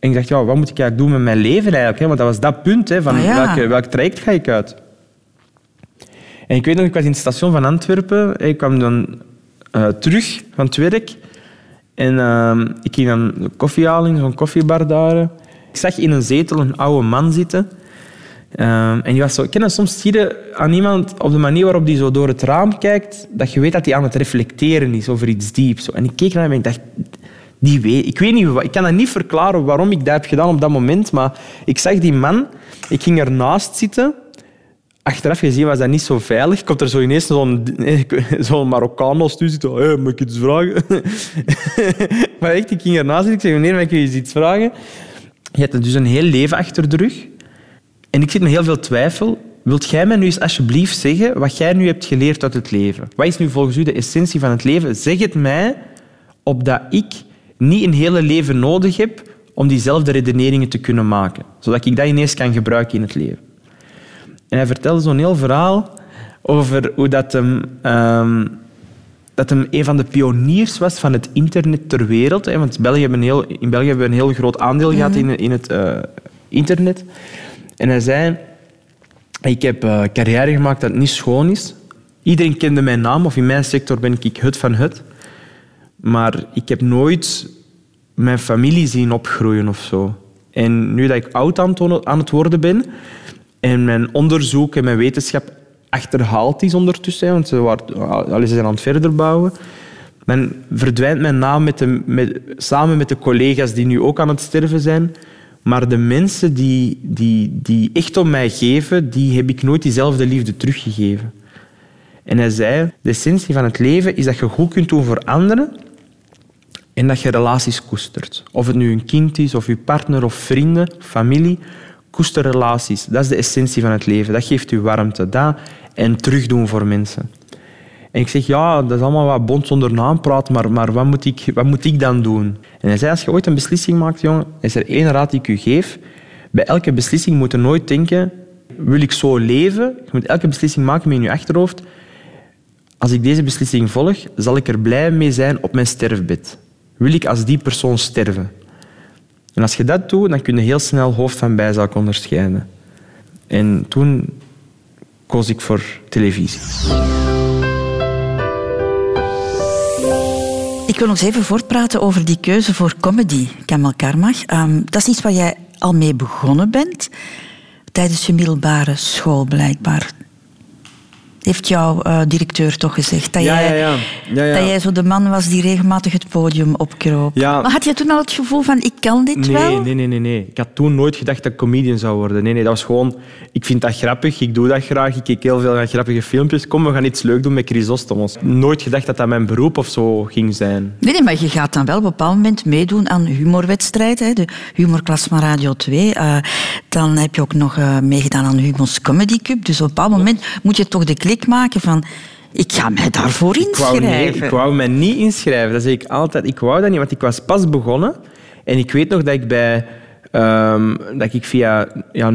En ik dacht, ja, wat moet ik eigenlijk doen met mijn leven eigenlijk? Hè? Want dat was dat punt, hè, van Ah, ja. welk, welk traject ga ik uit? En ik weet nog, ik was in het station van Antwerpen. Ik kwam dan eh, terug van het werk. En eh, ik ging dan koffie halen in zo'n koffiebar daar. Ik zag in een zetel een oude man zitten. Eh, en die was zo... Ik ken soms zie je aan iemand op de manier waarop die zo door het raam kijkt, dat je weet dat hij aan het reflecteren is over iets dieps. Zo. En ik keek naar hem en ik dacht... Die weet, ik, weet niet, ik kan dat niet verklaren waarom ik dat heb gedaan op dat moment, maar ik zag die man, ik ging ernaast zitten. Achteraf gezien was dat niet zo veilig. Komt er zo ineens zo'n zo'n Marokkaan u zitten. Hé, mag ik iets vragen? maar echt, ik ging ernaast zitten. Ik zei, meneer, mag ik eens iets vragen? je hebt dus een heel leven achter de rug. En ik zit met heel veel twijfel. Wilt jij mij nu eens alsjeblieft zeggen wat jij nu hebt geleerd uit het leven? Wat is nu volgens u de essentie van het leven? Zeg het mij, opdat ik niet een hele leven nodig heb om diezelfde redeneringen te kunnen maken. Zodat ik dat ineens kan gebruiken in het leven. En hij vertelde zo'n heel verhaal over hoe dat hem, ehm, dat hem een van de pioniers was van het internet ter wereld. Hè, want België hebben heel, in België hebben we een heel groot aandeel gehad in, in het eh, internet. En hij zei, ik heb eh, carrière gemaakt dat niet schoon is. Iedereen kende mijn naam, of in mijn sector ben ik het van het. Maar ik heb nooit mijn familie zien opgroeien of zo. En nu dat ik oud aan het- worden ben en mijn onderzoek en mijn wetenschap achterhaald is ondertussen, want ze, waren, allee, ze zijn aan het verder bouwen, dan verdwijnt mijn naam met de, met, samen met de collega's die nu ook aan het sterven zijn. Maar de mensen die, die, die echt om mij geven, die heb ik nooit diezelfde liefde teruggegeven. En hij zei, de essentie van het leven is dat je goed kunt doen voor anderen en dat je relaties koestert. Of het nu een kind is, of je partner, of vrienden, familie. Koester relaties. Dat is de essentie van het leven. Dat geeft je warmte. Dat en terugdoen voor mensen. En ik zeg, ja, dat is allemaal wat bond zonder naampraat, maar, maar wat, moet ik, wat moet ik dan doen? En hij zei, als je ooit een beslissing maakt, jongen, is er één raad die ik u geef. Bij elke beslissing moet je nooit denken, wil ik zo leven? Je moet elke beslissing maken met in je achterhoofd. Als ik deze beslissing volg, zal ik er blij mee zijn op mijn sterfbed. Wil ik als die persoon sterven? En als je dat doet, dan kun je heel snel hoofd van bijzaak onderscheiden. En toen koos ik voor televisie. Ik wil nog even voortpraten over die keuze voor comedy, Kamal Karmach. Ehm, dat is iets waar jij al mee begonnen bent tijdens je middelbare school, blijkbaar. Heeft jouw eh, directeur toch gezegd dat, Ja, jij, ja, ja. Dat jij zo de man was die regelmatig het podium opkroop? Maar had je toen al het gevoel van, ik kan dit Nee, wel? nee, nee, nee, nee. Ik had toen nooit gedacht dat ik comedian zou worden. Nee, nee, dat was gewoon... Ik vind dat grappig, ik doe dat graag, ik kijk heel veel naar grappige filmpjes. Kom, we gaan iets leuk doen met Chrysostomos. Nooit gedacht dat dat mijn beroep of zo ging zijn. Nee, nee, maar je gaat dan wel op een bepaald moment meedoen aan humorwedstrijden. hè, De humorklas van Radio 2. Eh, dan heb je ook nog eh, meegedaan aan Humo's Comedy Cup. Dus op een bepaald moment moet je toch de klik maken van... Ik ga mij daarvoor Ik wou, inschrijven. nee, ik wou mij niet inschrijven. Dat zeg ik altijd. Ik wou dat niet, want ik was pas begonnen. En ik weet nog dat ik bij... ehm, dat ik via ja,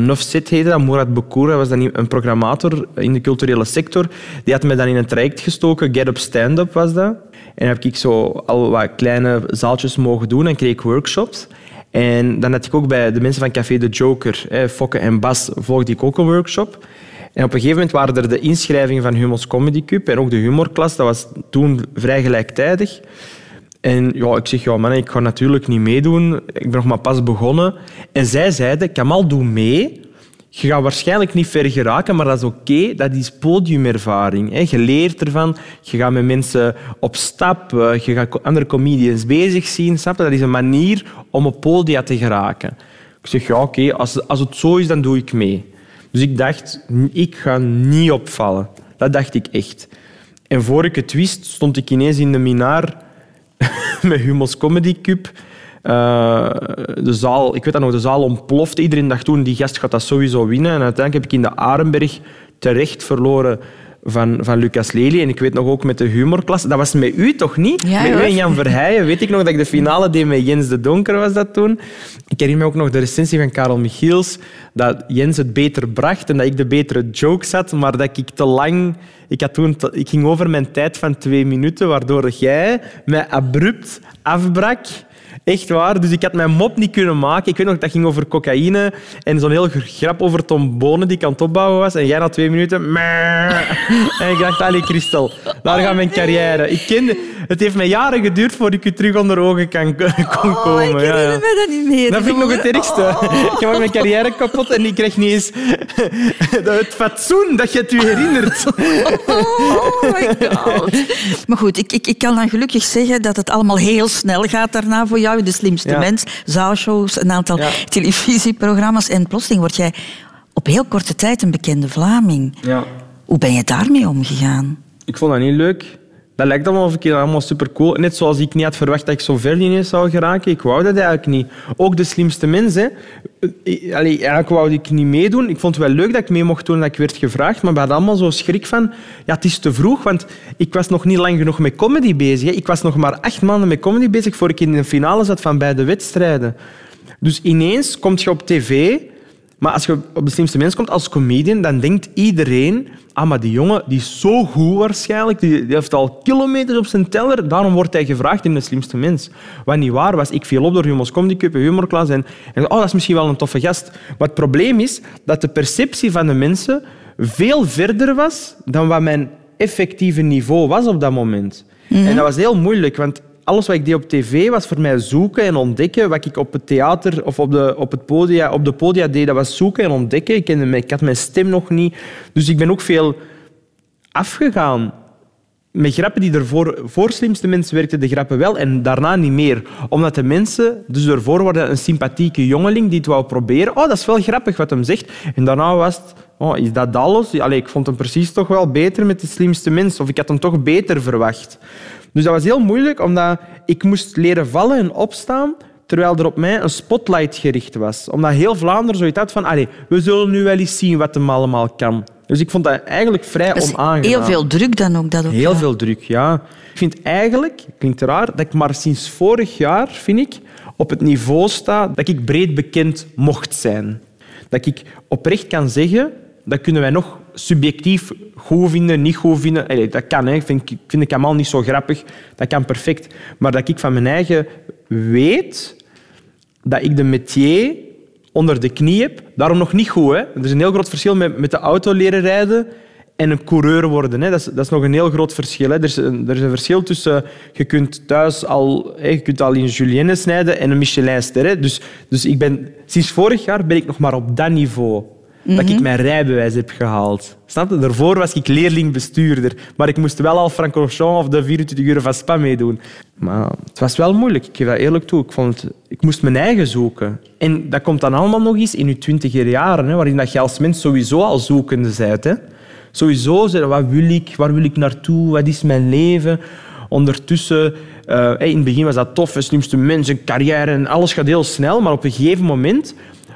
heette dat, dat was dan een programmator in de culturele sector. Die had me dan in een traject gestoken. Get Up Stand Up was dat. En heb ik zo al wat kleine zaaltjes mogen doen en kreeg ik workshops. En dan had ik ook bij de mensen van Café de Joker, hè, Fokke en Bas, volgde ik ook een workshop. En op een gegeven moment waren er de inschrijvingen van Humo's Comedy Cup en ook de humorklas. Dat was toen vrij gelijktijdig. En ja, ik zeg, ja man, ik ga natuurlijk niet meedoen. Ik ben nog maar pas begonnen. En zij zeiden, Kamal, doe mee. Je gaat waarschijnlijk niet ver geraken, maar dat is oké. Dat is podiumervaring. hè. Je leert ervan. Je gaat met mensen op stap. eh, Je gaat andere comedians bezig zien. Snap? Dat is een manier om op podia te geraken. Ik zeg, ja oké, als, als het zo is, dan doe ik mee. Dus ik dacht, ik ga niet opvallen. Dat dacht ik echt. En voor ik het wist, stond ik ineens in de minaar met Humo's Comedy Cup. Eh, de zaal, ik weet dat nog, de zaal ontplofte. Iedereen dacht toen, die gast gaat dat sowieso winnen. En uiteindelijk heb ik in de Arenberg terecht verloren van, van Lucas Lely. En ik weet nog ook met de humorklas. Dat was met u toch niet? Ja, met u en Jan Verheijen. Weet ik nog dat ik de finale deed met Jens de Donker, was dat toen. Ik herinner me ook nog de recensie van Karel Michiels. Dat Jens het beter bracht en dat ik de betere jokes had. Maar dat ik te lang... Ik, had toen te- ik ging over mijn tijd van twee minuten, waardoor jij mij abrupt afbrak. Echt waar. Dus ik had mijn mop niet kunnen maken. Ik weet nog, dat ging over cocaïne en zo'n heel grap over Tom Bonen die ik aan het opbouwen was. En jij na twee minuten... En ik dacht, allee, Christel, daar gaat mijn carrière. Ik kende... Het heeft mij jaren geduurd voordat ik u terug onder ogen kan, kon Oh, komen. ik herinner ja. me dat niet meer. Dat vind ik nog het ergste. Ik maak mijn carrière kapot en ik krijg niet eens het fatsoen dat je het u herinnert. Oh my god. Maar goed, ik, ik, ik kan dan gelukkig zeggen dat het allemaal heel snel gaat daarna voor jou. De slimste Ja. mens, zaalshows, een aantal Ja. televisieprogramma's. En plotseling word jij op heel korte tijd een bekende Vlaming. Ja. Hoe ben je daarmee omgegaan? Ik vond dat niet leuk. Dat lijkt allemaal, ik allemaal super cool. Net zoals ik niet had verwacht dat ik zo ver ineens zou geraken. Ik wou dat eigenlijk niet. Ook de slimste mensen. Allee, eigenlijk wou ik niet meedoen. Ik vond het wel leuk dat ik mee mocht doen en dat ik werd gevraagd. Maar we hadden allemaal zo schrik van... Ja, het is te vroeg, want ik was nog niet lang genoeg met comedy bezig. Ik was nog maar acht maanden met comedy bezig voor ik in de finale zat van beide wedstrijden. Dus ineens kom je op tv... Maar als je op de slimste mens komt als comedian, dan denkt iedereen... Ah, maar die jongen die is zo goed waarschijnlijk. Die, die heeft al kilometers op zijn teller. Daarom wordt hij gevraagd in de slimste mens. Wat niet waar was. Ik viel op door Humo's Comedy Cup en Humorklas. En, en oh, dat is misschien wel een toffe gast. Maar het probleem is dat de perceptie van de mensen veel verder was dan wat mijn effectieve niveau was op dat moment. En dat was heel moeilijk, want alles wat ik deed op tv was voor mij zoeken en ontdekken. Wat ik op het theater of op de, op het podia, op de podia deed, dat was zoeken en ontdekken. Ik, had mijn stem nog niet. Dus ik ben ook veel afgegaan met grappen die ervoor voor slimste mensen werkten de grappen wel en daarna niet meer. Omdat de mensen dus ervoor worden een sympathieke jongeling die het wou proberen. Oh, dat is wel grappig wat hem zegt. En daarna was het... Oh, is dat alles? Allee, ik vond hem precies toch wel beter met de slimste mens. Of ik had hem toch beter verwacht. Dus dat was heel moeilijk, omdat ik moest leren vallen en opstaan terwijl er op mij een spotlight gericht was. Omdat heel Vlaanderen zoiets had van allee, we zullen nu wel eens zien wat hem allemaal kan. Dus ik vond dat eigenlijk vrij Dat onaangenaam. heel veel druk dan ook. Dat ook Heel ja. veel druk, ja. Ik vind eigenlijk, klinkt raar, dat ik maar sinds vorig jaar, vind ik, op het niveau sta dat ik breed bekend mocht zijn. Dat ik oprecht kan zeggen, dat kunnen wij nog subjectief goed vinden, niet goed vinden. Dat kan, hè. Vind, ik vind ik allemaal niet zo grappig. Dat kan perfect. Maar dat ik van mijn eigen weet dat ik de métier onder de knie heb. Daarom nog niet goed. Hè. Er is een heel groot verschil met, met de auto leren rijden en een coureur worden. Hè. Dat, is, dat is nog een heel groot verschil. Hè. Er, is een, er is een verschil tussen... Je kunt thuis al, hè, je kunt al in julienne snijden en een Michelinster. Hè. Dus, dus ik ben, sinds vorig jaar ben ik nog maar op dat niveau. Dat ik mijn rijbewijs heb gehaald. Snap je? Daarvoor was ik leerling-bestuurder. Maar ik moest wel al Francorchamps of de 24 uur van Spa meedoen. Maar het was wel moeilijk, ik geef dat eerlijk toe. Ik, vond het, ik moest mijn eigen zoeken. En dat komt dan allemaal nog eens in je twintiger jaren, hè, waarin dat je als mens sowieso al zoekende bent. Hè. Sowieso zeggen, wat wil ik, waar wil ik naartoe, wat is mijn leven? Ondertussen, eh, in het begin was dat tof, slimste mensen, carrière en alles gaat heel snel. Maar op een gegeven moment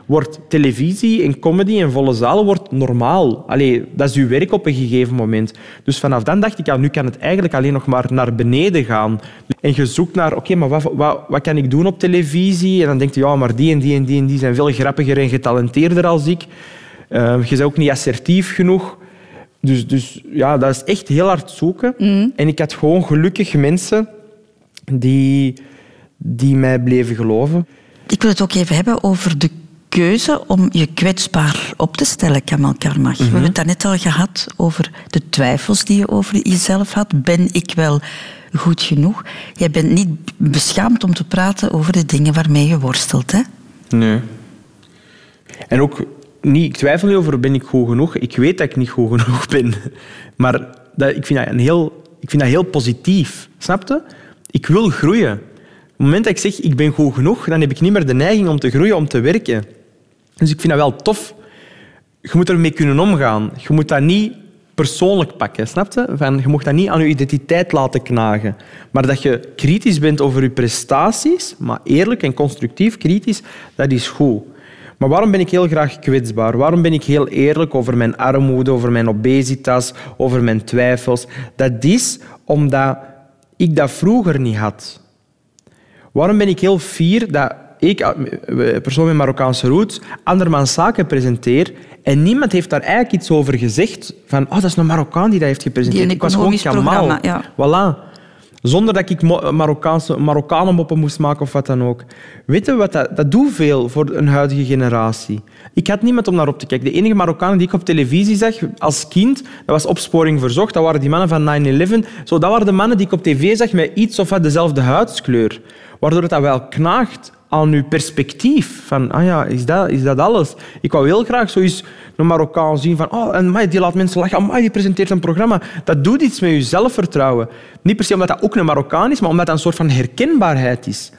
wordt televisie en comedy en volle zalen wordt normaal. Allee, dat is uw werk op een gegeven moment. Dus vanaf dan dacht ik, ja, nu kan het eigenlijk alleen nog maar naar beneden gaan. En je zoekt naar, oké, maar wat, wat, wat kan ik doen op televisie? En dan denk je, ja, maar die en die en die en die zijn veel grappiger en getalenteerder als ik. Eh, je bent ook niet assertief genoeg. Dus, dus ja, dat is echt heel hard zoeken. En ik had gewoon gelukkig mensen die, die mij bleven geloven. Ik wil het ook even hebben over de keuze om je kwetsbaar op te stellen, Kamal Karmach. We hebben het daarnet al gehad over de twijfels die je over jezelf had. Ben ik wel goed genoeg? Jij bent niet beschaamd om te praten over de dingen waarmee je worstelt. Hè? Nee. En ook niet, ik twijfel niet over ben ik goed genoeg. Ik weet dat ik niet goed genoeg ben. Maar dat, ik, vind dat een heel, ik vind dat heel positief. Snap je? Ik wil groeien. Op het moment dat ik zeg ik ben goed genoeg, dan heb ik niet meer de neiging om te groeien, om te werken. Dus ik vind dat wel tof. Je moet ermee kunnen omgaan. Je moet dat niet persoonlijk pakken, snap je? Van, je mag dat niet aan je identiteit laten knagen. Maar dat je kritisch bent over je prestaties, maar eerlijk en constructief kritisch, dat is goed. Maar waarom ben ik heel graag kwetsbaar? Waarom ben ik heel eerlijk over mijn armoede, over mijn obesitas, over mijn twijfels? Dat is omdat ik dat vroeger niet had. Waarom ben ik heel fier dat ik, een persoon met Marokkaanse roots, andermans zaken presenteer en niemand heeft daar eigenlijk iets over gezegd van oh, dat is een Marokkaan die dat heeft gepresenteerd. Die ik was gewoon Kamal. Voilà. Zonder dat ik Mo- Marokkaanse, Marokkanenmoppen moest maken of wat dan ook. Weet je wat? Dat, dat doet veel voor een huidige generatie. Ik had niemand om naar op te kijken. De enige Marokkanen die ik op televisie zag als kind, dat was Opsporing Verzocht. Dat waren die mannen van 9-11. Zo, dat waren de mannen die ik op tv zag met iets of wat dezelfde huidskleur. Waardoor het dat wel knaagt aan uw perspectief. Van, ah ja, is dat, is dat alles? Ik wou heel graag zoiets een Marokkaan zien van oh, en die laat mensen lachen, amai, die presenteert een programma. Dat doet iets met je zelfvertrouwen. Niet per se omdat dat ook een Marokkaan is, maar omdat dat een soort van herkenbaarheid is.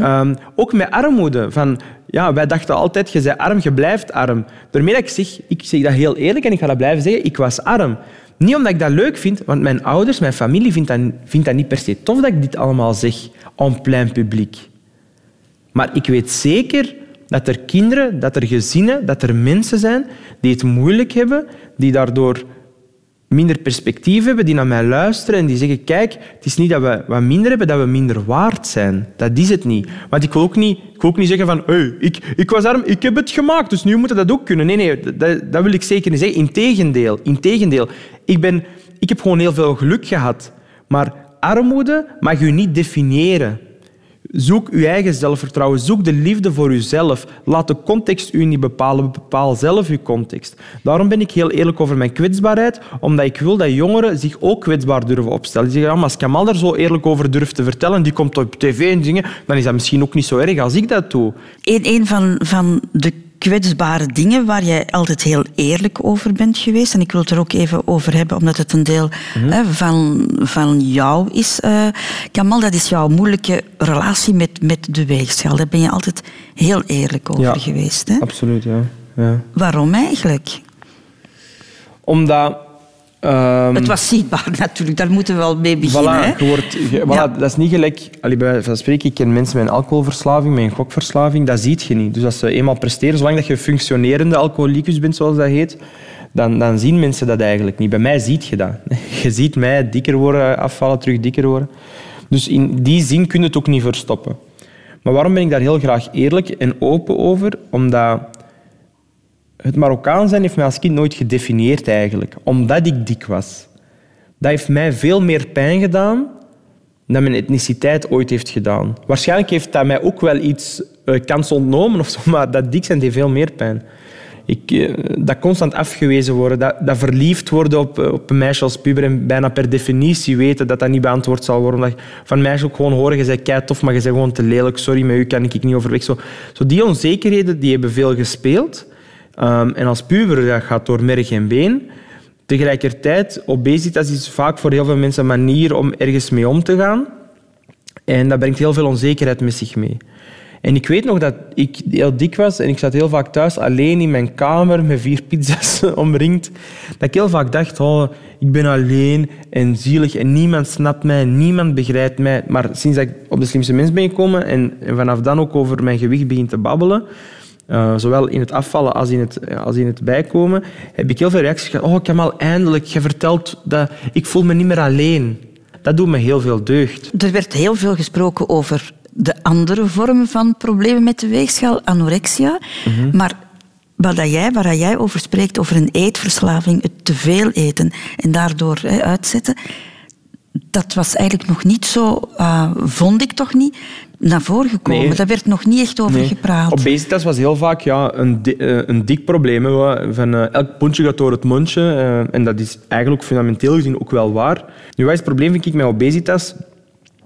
Ehm, ook met armoede. Van, ja, wij dachten altijd, je bent arm, je blijft arm. Daarmee dat ik zeg, ik zeg dat heel eerlijk en ik ga dat blijven zeggen, ik was arm. Niet omdat ik dat leuk vind, want mijn ouders, mijn familie vindt dat, vindt dat niet per se tof dat ik dit allemaal zeg en plein publiek. Maar ik weet zeker dat er kinderen, dat er gezinnen, dat er mensen zijn die het moeilijk hebben, die daardoor minder perspectief hebben, die naar mij luisteren en die zeggen, kijk, het is niet dat we wat minder hebben, dat we minder waard zijn. Dat is het niet. Want ik wil ook niet, ik wil ook niet zeggen van, hey, ik, ik was arm, ik heb het gemaakt, dus nu moet dat ook kunnen. Nee, nee, dat, dat wil ik zeker niet zeggen. Integendeel, integendeel. Ik, ben, ik heb gewoon heel veel geluk gehad. Maar armoede mag u niet definiëren. Zoek uw eigen zelfvertrouwen. Zoek de liefde voor uzelf. Laat de context u niet bepalen. Bepaal zelf uw context. Daarom ben ik heel eerlijk over mijn kwetsbaarheid, omdat ik wil dat jongeren zich ook kwetsbaar durven opstellen. Die zeggen, "Ah, maar als Kamal daar zo eerlijk over durft te vertellen, die komt op tv en dingen, dan is dat misschien ook niet zo erg als ik dat doe. Een, een van, van de kwetsbare dingen waar jij altijd heel eerlijk over bent geweest, en ik wil het er ook even over hebben, omdat het een deel hè, van, van jou is, eh Kamal, dat is jouw moeilijke relatie met, met de weegschaal. Daar ben je altijd heel eerlijk over Ja. geweest. Hè? Absoluut, ja. ja. Waarom eigenlijk? Omdat... ehm, Het was zichtbaar natuurlijk, daar moeten we wel mee beginnen. Voilà, wordt, je- voilà, Ja. Dat is niet gelijk... Allee, bij van spreken, ik ken mensen met een alcoholverslaving, met een gokverslaving. Dat ziet je niet. Dus als ze eenmaal presteren, zolang dat je functionerende alcoholicus bent, zoals dat heet, dan, dan zien mensen dat eigenlijk niet. Bij mij ziet je dat. Je ziet mij dikker worden, afvallen, terug dikker worden. Dus in die zin kun je het ook niet verstoppen. Maar waarom ben ik daar heel graag eerlijk en open over? Omdat het Marokkaan zijn heeft mij als kind nooit gedefinieerd eigenlijk. Omdat ik dik was. Dat heeft mij veel meer pijn gedaan dan mijn etniciteit ooit heeft gedaan. Waarschijnlijk heeft dat mij ook wel iets eh, kans ontnomen, of zo, maar dat dik zijn deed veel meer pijn. Ik, eh, dat constant afgewezen worden, dat, dat verliefd worden op, eh, op een meisje als puber en bijna per definitie weten dat dat niet beantwoord zal worden. Dat van meisjes ook gewoon horen, je bent kei tof, maar je bent gewoon te lelijk. Sorry, met u kan ik niet overweg. Zo, zo die onzekerheden die hebben veel gespeeld. Ehm, en als puber, dat gaat door merg en been. Tegelijkertijd, obesitas is vaak voor heel veel mensen een manier om ergens mee om te gaan. En dat brengt heel veel onzekerheid met zich mee. En ik weet nog dat ik heel dik was en ik zat heel vaak thuis alleen in mijn kamer met vier pizza's omringd. Dat ik heel vaak dacht, oh, ik ben alleen en zielig en niemand snapt mij, niemand begrijpt mij. Maar sinds ik op de slimste mens ben gekomen en, en vanaf dan ook over mijn gewicht begin te babbelen, eh, zowel in het afvallen als in het, als in het bijkomen, heb ik heel veel reacties gehad. Oh, Kamal, eindelijk, je vertelt dat ik voel me niet meer alleen. Dat doet me heel veel deugd. Er werd heel veel gesproken over de andere vormen van problemen met de weegschaal, anorexia. Mhm. Maar wat dat jij, waar jij over spreekt, over een eetverslaving, het te veel eten en daardoor uitzetten, dat was eigenlijk nog niet zo, eh, vond ik toch niet, naar voren gekomen. Nee. Daar werd nog niet echt over gepraat. Obesitas was heel vaak ja, een, di- eh, een dik probleem. hè. Van, eh, elk pondje gaat door het mondje. eh, en dat is eigenlijk fundamenteel gezien ook wel waar. Nu, wat is het probleem, vind ik, met obesitas?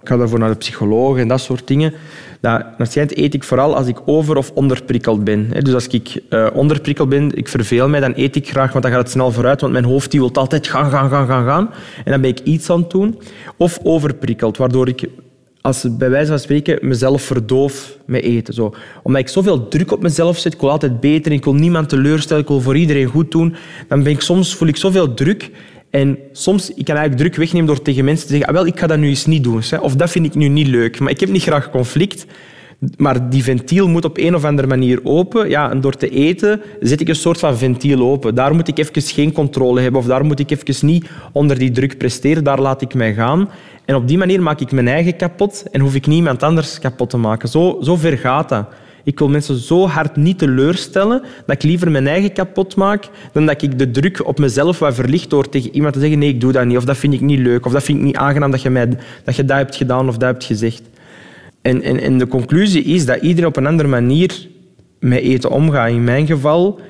Ik ga daarvoor naar de psycholoog en dat soort dingen. Dat, schijnt eet ik vooral als ik over- of onderprikkeld ben. Dus als ik eh, onderprikkeld ben, ik verveel mij, dan eet ik graag, want dan gaat het snel vooruit. Want mijn hoofd die wil altijd gaan, gaan, gaan, gaan, gaan. En dan ben ik iets aan het doen. Of overprikkeld, waardoor ik als bij wijze van spreken mezelf verdoof met eten. Zo. Omdat ik zoveel druk op mezelf zet, ik wil altijd beter, ik wil niemand teleurstellen, ik wil voor iedereen goed doen, dan ben ik soms, voel ik zoveel druk. En soms ik kan eigenlijk druk wegnemen door tegen mensen te zeggen ah, wel, ik ga dat nu eens niet doen. Of dat vind ik nu niet leuk. Maar ik heb niet graag conflict. Maar die ventiel moet op een of andere manier open. Ja, en door te eten zet ik een soort van ventiel open. Daar moet ik even geen controle hebben of daar moet ik even niet onder die druk presteren. Daar laat ik mij gaan. En op die manier maak ik mijn eigen kapot en hoef ik niemand anders kapot te maken. Zo, zo ver gaat dat. Ik wil mensen zo hard niet teleurstellen dat ik liever mijn eigen kapot maak dan dat ik de druk op mezelf verlicht door tegen iemand te zeggen nee, ik doe dat niet, of dat vind ik niet leuk, of dat vind ik niet aangenaam dat je, mij, dat, je dat hebt gedaan of dat hebt gezegd. En, en, en de conclusie is dat iedereen op een andere manier met eten omgaat. In mijn geval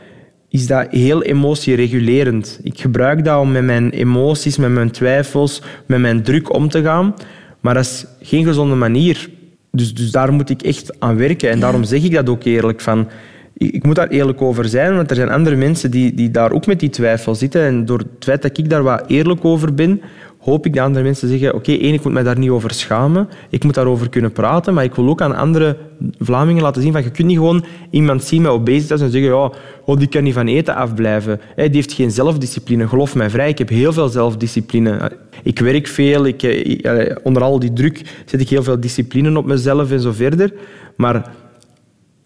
is dat heel emotieregulerend. Ik gebruik dat om met mijn emoties, met mijn twijfels, met mijn druk om te gaan. Maar dat is geen gezonde manier. Dus, dus daar moet ik echt aan werken. En daarom zeg ik dat ook eerlijk. Van, ik ik moet daar eerlijk over zijn, want er zijn andere mensen die, die daar ook met die twijfel zitten. En door het feit dat ik daar wat eerlijk over ben, hoop ik dat andere mensen zeggen, oké, één, ik moet mij daar niet over schamen, ik moet daarover kunnen praten, maar ik wil ook aan andere Vlamingen laten zien van, je kunt niet gewoon iemand zien met obesitas en zeggen, ja, oh, die kan niet van eten afblijven. Hij die heeft geen zelfdiscipline, geloof mij vrij, ik heb heel veel zelfdiscipline. Ik werk veel, ik, eh, onder al die druk zet ik heel veel discipline op mezelf en zo verder, maar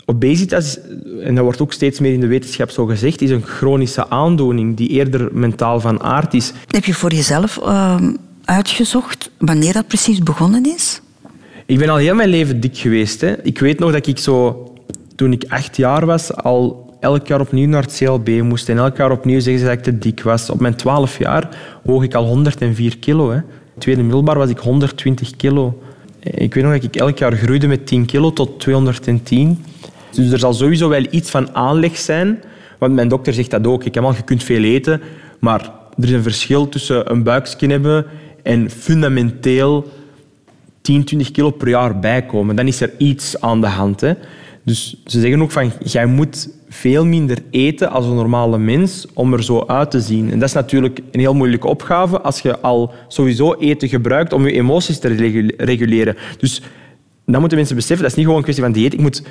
Obesitas, en dat wordt ook steeds meer in de wetenschap zo gezegd, is een chronische aandoening die eerder mentaal van aard is. Heb je voor jezelf ehm, uitgezocht wanneer dat precies begonnen is? Ik ben al heel mijn leven dik geweest. Hè. Ik weet nog dat ik zo, toen ik acht jaar was, al elk jaar opnieuw naar het CLB moest. En elk jaar opnieuw zeggen ze dat ik te dik was. Op mijn twaalf jaar woog ik al 104 kilo. Hè. Tweede middelbaar was ik 120 kilo. Ik weet nog dat ik elk jaar groeide met 10 kilo tot 210. Dus er zal sowieso wel iets van aanleg zijn. Want mijn dokter zegt dat ook. Ik heb al, je kunt veel eten, maar er is een verschil tussen een buikskin hebben en fundamenteel 10, 20 kilo per jaar bijkomen. Dan is er iets aan de hand. Hè. Dus ze zeggen ook van, jij moet veel minder eten als een normale mens om er zo uit te zien. En dat is natuurlijk een heel moeilijke opgave als je al sowieso eten gebruikt om je emoties te reguleren. Dus dan moeten mensen beseffen, dat is niet gewoon een kwestie van dieet. Ik moet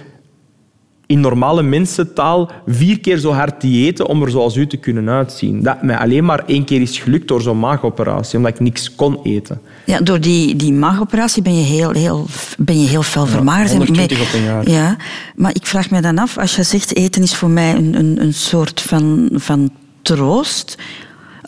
in normale mensentaal vier keer zo hard diëten om er zoals u te kunnen uitzien. Dat mij alleen maar één keer is gelukt door zo'n maagoperatie, omdat ik niks kon eten. Ja, door die, die maagoperatie ben je heel, heel, ben je heel fel vermagerd. Ja, 120 op een jaar. Ja, maar ik vraag me dan af, als je zegt eten is voor mij een, een, een soort van, van troost,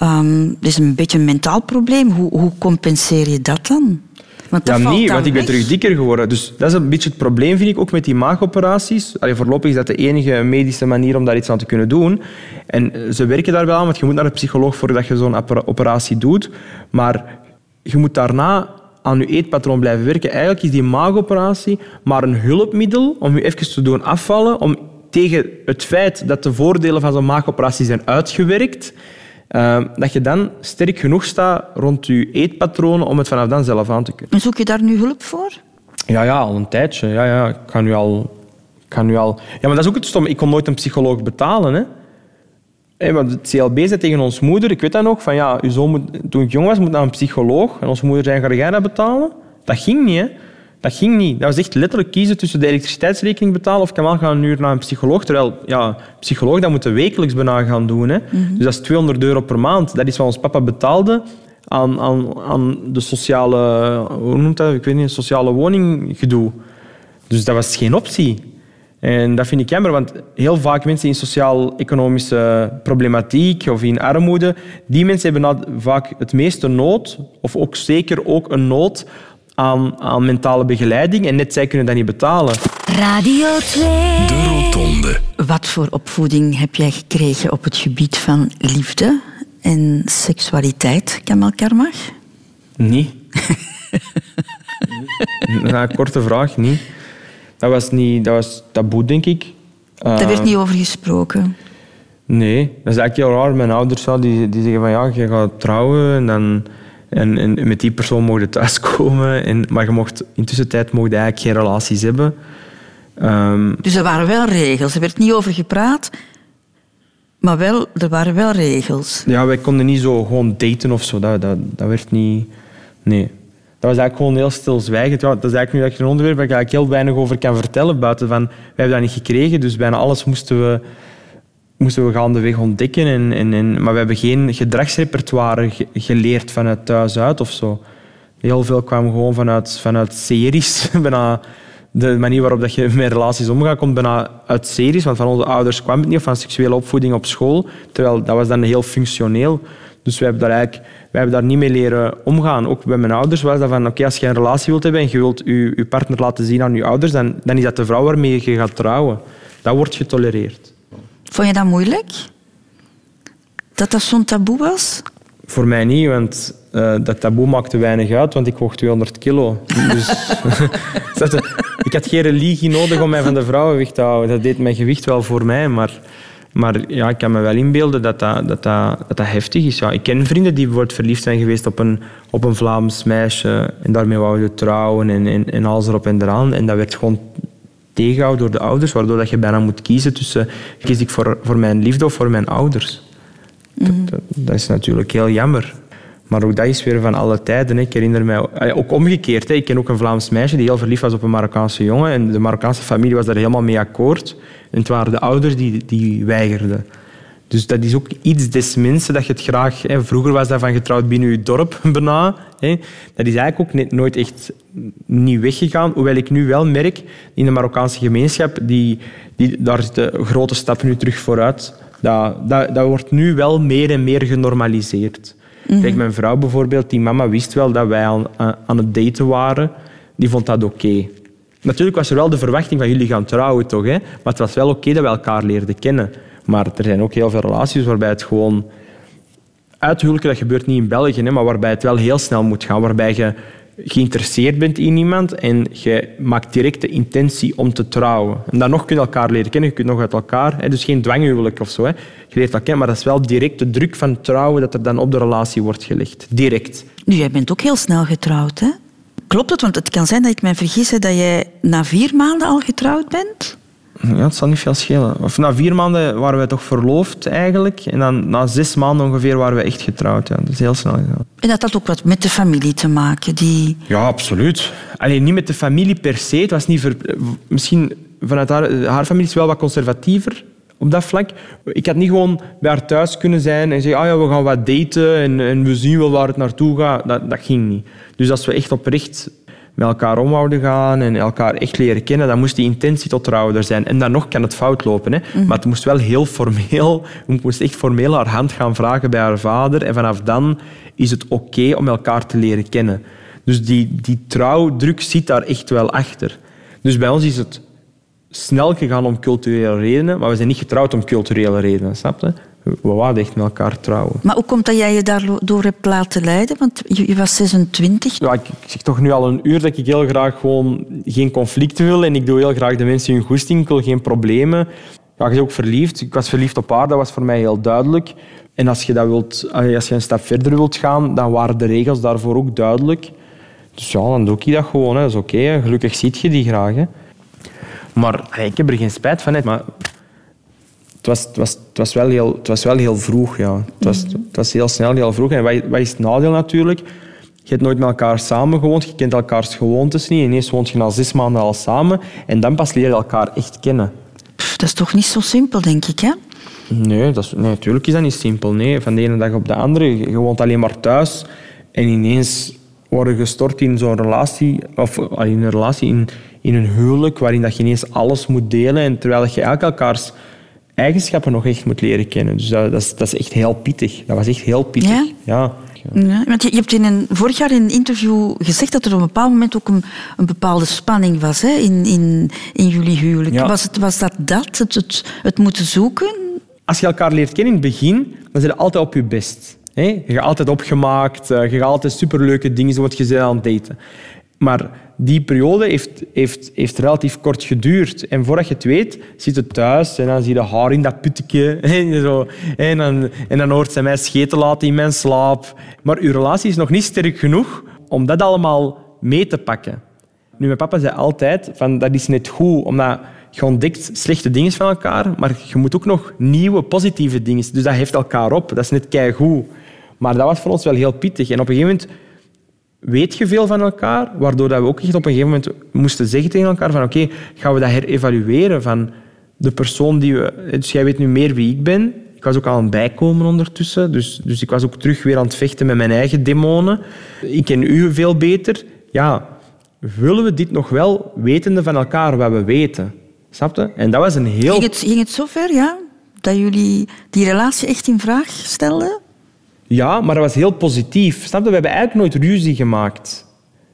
um, het is een beetje een mentaal probleem. Hoe, hoe compenseer je dat dan? Want dat ja, valt dan want ik ben weg. terug dikker geworden. Dus dat is een beetje het probleem, vind ik, ook met die maagoperaties. Allee, voorlopig is dat de enige medische manier om daar iets aan te kunnen doen. En eh, ze werken daar wel aan, want je moet naar een psycholoog voordat je zo'n opera- operatie doet. Maar je moet daarna aan je eetpatroon blijven werken. Eigenlijk is die maagoperatie maar een hulpmiddel om je even te doen afvallen, om tegen het feit dat de voordelen van zo'n maagoperatie zijn uitgewerkt, eh, dat je dan sterk genoeg staat rond je eetpatronen om het vanaf dan zelf aan te kunnen. En zoek je daar nu hulp voor? Ja, ja, al een tijdje. Ja, ja. Ik kan nu al... ik Kan nu al... Ja, maar dat is ook het stom. Ik kon nooit een psycholoog betalen. Hè. Maar het CLB zei tegen ons moeder, ik weet dat nog, van ja, uw zoon moet, toen ik jong was, moet naar een psycholoog. En onze moeder zei, ga jij dat betalen? Dat ging niet, hè. Dat ging niet. Dat was echt letterlijk kiezen tussen de elektriciteitsrekening betalen of Kamal gaan een uur naar een psycholoog. Terwijl, ja, psycholoog, dat moeten wekelijks bijna gaan doen. Hè. Dus dat is 200 euro per maand. Dat is wat ons papa betaalde aan, aan, aan de sociale... Hoe noemt dat? Ik weet niet, sociale woninggedoe. Dus dat was geen optie. En dat vind ik jammer, want heel vaak mensen in sociaal-economische problematiek of in armoede, die mensen hebben vaak het meeste nood, of ook zeker ook een nood aan, aan mentale begeleiding. En net zij kunnen dat niet betalen. Radio 2. De Rotonde. Wat voor opvoeding heb jij gekregen op het gebied van liefde en seksualiteit, Kamal Karmach? Niet. Na een korte vraag, niet. Dat was, niet, dat was taboe, denk ik. Daar Eh, werd niet over gesproken. Nee, dat is eigenlijk heel raar. Mijn ouders die, die zeggen van ja, je gaat trouwen en, dan, en, en met die persoon mocht je thuiskomen. En, maar je mocht, in tussentijd mocht je eigenlijk geen relaties hebben. Ehm, Dus er waren wel regels. Er werd niet over gepraat, maar wel, er waren wel regels. ja, wij konden niet zo gewoon daten of zo. Dat, dat, dat werd niet... Nee. Dat was eigenlijk gewoon heel stilzwijgend. Ja, dat is eigenlijk nu dat je een onderwerp waar ik eigenlijk heel weinig over kan vertellen. Buiten van, wij hebben dat niet gekregen, dus bijna alles moesten we, moesten we gaandeweg ontdekken. En, en, en, maar we hebben geen gedragsrepertoire ge- geleerd vanuit thuis uit of zo. Heel veel kwam gewoon vanuit, vanuit series. bijna de manier waarop dat je met relaties omgaat, komt bijna uit series. Want van onze ouders kwam het niet, of van seksuele opvoeding op school. Terwijl dat was dan heel functioneel. Dus wij hebben daar, eigenlijk, wij hebben daar niet mee leren omgaan. Ook bij mijn ouders was dat van, oké, als je een relatie wilt hebben en je wilt je, je partner laten zien aan je ouders, dan, dan is dat de vrouw waarmee je gaat trouwen. Dat wordt getolereerd. Vond je dat moeilijk? Dat dat zo'n taboe was? Voor mij niet, want eh, dat taboe maakte weinig uit, want ik woog 200 kilo. Dus, ik had geen religie nodig om mij van de vrouwen weg te houden. Dat deed mijn gewicht wel voor mij, maar, maar ja, ik kan me wel inbeelden dat dat, dat, dat, dat, dat heftig is. Ja, ik ken vrienden die bijvoorbeeld verliefd zijn geweest op een, op een Vlaams meisje en daarmee wouden trouwen en, en, en alles erop en eraan. En dat werd gewoon tegengehouden door de ouders, waardoor dat je bijna moet kiezen tussen kies ik voor, voor mijn liefde of voor mijn ouders. Dat, dat, dat is natuurlijk heel jammer. Maar ook dat is weer van alle tijden. hè. Ik herinner mij eh, ook omgekeerd. hè. Ik ken ook een Vlaams meisje die heel verliefd was op een Marokkaanse jongen. En de Marokkaanse familie was daar helemaal mee akkoord. En het waren de ouders die, die weigerden. Dus dat is ook iets des mensen dat je het graag... Hè, vroeger was dat van getrouwd binnen je dorp bijna. Hè. Dat is eigenlijk ook net, nooit echt niet weggegaan. Hoewel ik nu wel merk in de Marokkaanse gemeenschap, die, die, daar zitten grote stappen nu terug vooruit. Dat, dat, dat wordt nu wel meer en meer genormaliseerd. Kijk, mijn vrouw bijvoorbeeld, die mama wist wel dat wij aan, aan het daten waren. Die vond dat oké. Natuurlijk was er wel de verwachting van jullie gaan trouwen, toch? Hè? Maar het was wel oké dat we elkaar leerden kennen. Maar er zijn ook heel veel relaties waarbij het gewoon... Uithuwelijken, dat gebeurt niet in België, hè, maar waarbij het wel heel snel moet gaan. Waarbij je geïnteresseerd bent in iemand en je maakt direct de intentie om te trouwen. En dan nog kun je elkaar leren kennen, je kunt nog uit elkaar. Dus geen dwanghuwelijk of zo. Je leert elkaar kennen, maar dat is wel direct de druk van trouwen dat er dan op de relatie wordt gelegd. Direct. Nu, jij bent ook heel snel getrouwd, hè? Klopt het? Want het kan zijn dat ik mij vergis dat jij na vier maanden al getrouwd bent. Ja, het zal niet veel schelen. Of na vier maanden waren we toch verloofd eigenlijk. En dan na zes maanden ongeveer waren we echt getrouwd. Ja. Dat is heel snel gegaan. En dat had ook wat met de familie te maken. Die... Ja, absoluut. Alleen niet met de familie per se. Het was niet ver... Misschien vanuit haar, haar familie is wel wat conservatiever op dat vlak. Ik had niet gewoon bij haar thuis kunnen zijn en zeggen ah ja, we gaan wat daten en, en we zien wel waar het naartoe gaat. Dat, dat ging niet. Dus als we echt oprecht met elkaar om wouden gaan en elkaar echt leren kennen, dan moest die intentie tot trouwen er zijn. En dan nog kan het fout lopen. Hè? Maar het moest wel heel formeel. We moesten echt formeel haar hand gaan vragen bij haar vader. En vanaf dan is het oké om elkaar te leren kennen. Dus die, die trouwdruk zit daar echt wel achter. Dus bij ons is het snel gegaan om culturele redenen, maar we zijn niet getrouwd om culturele redenen, snap je? We wouden echt met elkaar trouwen. Maar hoe komt dat jij je daardoor hebt laten leiden? Want je, was 26. Ja, ik, zeg toch nu al een uur dat ik heel graag gewoon geen conflicten wil en ik doe heel graag de mensen hun goesting, ik wil geen problemen. Ja, je bent ook verliefd. Ik was verliefd op haar, dat was voor mij heel duidelijk. En als je, dat wilt, als je een stap verder wilt gaan, dan waren de regels daarvoor ook duidelijk. Dus ja, dan doe ik dat gewoon. Hè. Dat is oké. Gelukkig ziet je die graag. Hè. Maar ik heb er geen spijt van. Hè. Maar het was, het, was, het, was wel heel, het was wel heel vroeg. Ja. Het, was, het was heel snel, heel vroeg. En wat, wat is het nadeel natuurlijk? Je hebt nooit met elkaar samen gewoond. Je kent elkaars gewoontes niet. Ineens woont je na zes maanden al samen. En dan pas leer je elkaar echt kennen. Pff, dat is toch niet zo simpel, denk ik, hè? Nee, dat is, nee, natuurlijk is dat niet simpel. Nee. Van de ene dag op de andere. Je woont alleen maar thuis. En ineens worden gestort in zo'n relatie. Of ah, in een relatie, in, in een huwelijk. Waarin dat je ineens alles moet delen. En terwijl je eigenlijk elkaars eigenschappen nog echt moet leren kennen. Dus dat, dat, is, dat is echt heel pittig. Dat was echt heel pittig. Ja? ja. Ja, want je, je hebt in een, vorig jaar in een interview gezegd dat er op een bepaald moment ook een, een bepaalde spanning was hè, in, in, in jullie huwelijk. Ja. Was, het, was dat dat, het, het, het moeten zoeken? Als je elkaar leert kennen in het begin, dan zit je altijd op je best. hè. Je gaat altijd opgemaakt, eh, je gaat altijd superleuke dingen je bent aan het daten. Maar die periode heeft, heeft, heeft relatief kort geduurd. En voordat je het weet, zit je thuis en dan zie je haar in dat putje. En, en, dan, en dan hoort zij mij scheten laten in mijn slaap. Maar uw relatie is nog niet sterk genoeg om dat allemaal mee te pakken. Nu, mijn papa zei altijd, van, dat is net goed, omdat je ontdekt slechte dingen van elkaar, maar je moet ook nog nieuwe, positieve dingen. Dus dat heeft elkaar op. Dat is net keigoed. Maar dat was voor ons wel heel pittig. En op een gegeven moment weet je veel van elkaar, waardoor dat we ook echt op een gegeven moment moesten zeggen tegen elkaar van oké, gaan we dat herevalueren van de persoon die we... Dus jij weet nu meer wie ik ben. Ik was ook aan het bijkomen ondertussen, dus, dus ik was ook terug weer aan het vechten met mijn eigen demonen. Ik ken u veel beter. Ja, willen we dit nog wel, wetende van elkaar wat we weten? Snap je? En dat was een heel... Ging het, ging het zover, ja? Dat jullie die relatie echt in vraag stelden? Ja, maar dat was heel positief. Snap je? We hebben eigenlijk nooit ruzie gemaakt.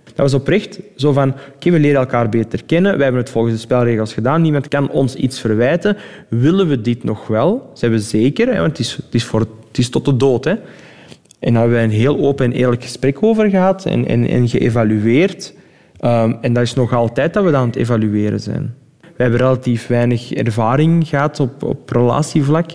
Dat was oprecht zo van, oké, we leren elkaar beter kennen. Wij hebben het volgens de spelregels gedaan. Niemand kan ons iets verwijten. Willen we dit nog wel? Zijn we zeker? Want het is, het, is voor, het is tot de dood. Hè? En daar hebben wij een heel open en eerlijk gesprek over gehad en, en, en geëvalueerd. Ehm, en dat is nog altijd dat we dat aan het evalueren zijn. We hebben relatief weinig ervaring gehad op, op relatievlak.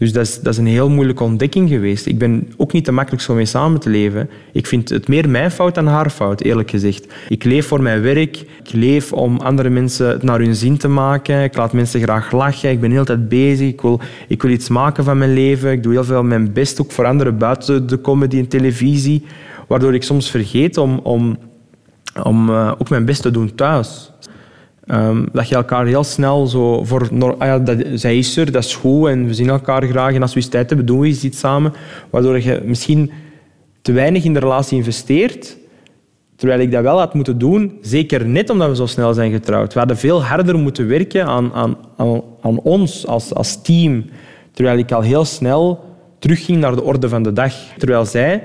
Dus dat is, dat is een heel moeilijke ontdekking geweest. Ik ben ook niet te makkelijk zo mee samen te leven. Ik vind het meer mijn fout dan haar fout, eerlijk gezegd. Ik leef voor mijn werk. Ik leef om andere mensen het naar hun zin te maken. Ik laat mensen graag lachen. Ik ben heel tijd bezig. Ik wil, ik wil iets maken van mijn leven. Ik doe heel veel mijn best, ook voor anderen buiten de comedy en televisie. Waardoor ik soms vergeet om, om, om eh, ook mijn best te doen thuis. Ehm, dat je elkaar heel snel zo voor... Ah ja, dat, zij is er, dat is goed en we zien elkaar graag. En als we eens tijd hebben, doen we iets samen. Waardoor je misschien te weinig in de relatie investeert. Terwijl ik dat wel had moeten doen, zeker net omdat we zo snel zijn getrouwd. We hadden veel harder moeten werken aan, aan, aan, aan ons als, als team. Terwijl ik al heel snel terugging naar de orde van de dag. Terwijl zij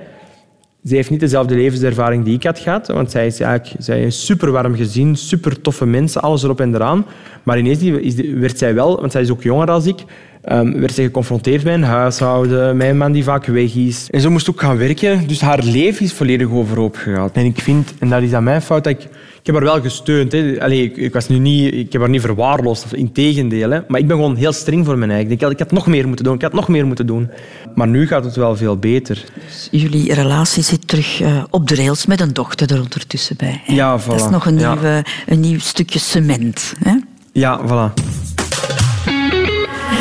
zij heeft niet dezelfde levenservaring die ik had gehad, want zij is eigenlijk zij is super warm gezin, super toffe mensen, alles erop en eraan. Maar ineens werd zij wel, want zij is ook jonger dan ik, ehm, werd zij geconfronteerd met een huishouden, met een man die vaak weg is. En zo moest ook gaan werken, dus haar leven is volledig overhoop gegaan. En ik vind, en dat is aan mijn fout, dat ik, ik heb haar wel gesteund. Hè. Allee, ik, ik, was nu niet, ik heb haar niet verwaarloosd, of integendeel. Hè. Maar ik ben gewoon heel streng voor mijn eigen. Ik, denk, ik had nog meer moeten doen, ik had nog meer moeten doen. Maar nu gaat het wel veel beter. Jullie relatie zit terug eh, op de rails met een dochter er ondertussen bij. hè? Ja, Dat is voilà. nog een, Ja. nieuwe, een nieuw stukje cement. Hè? Ja, voilà.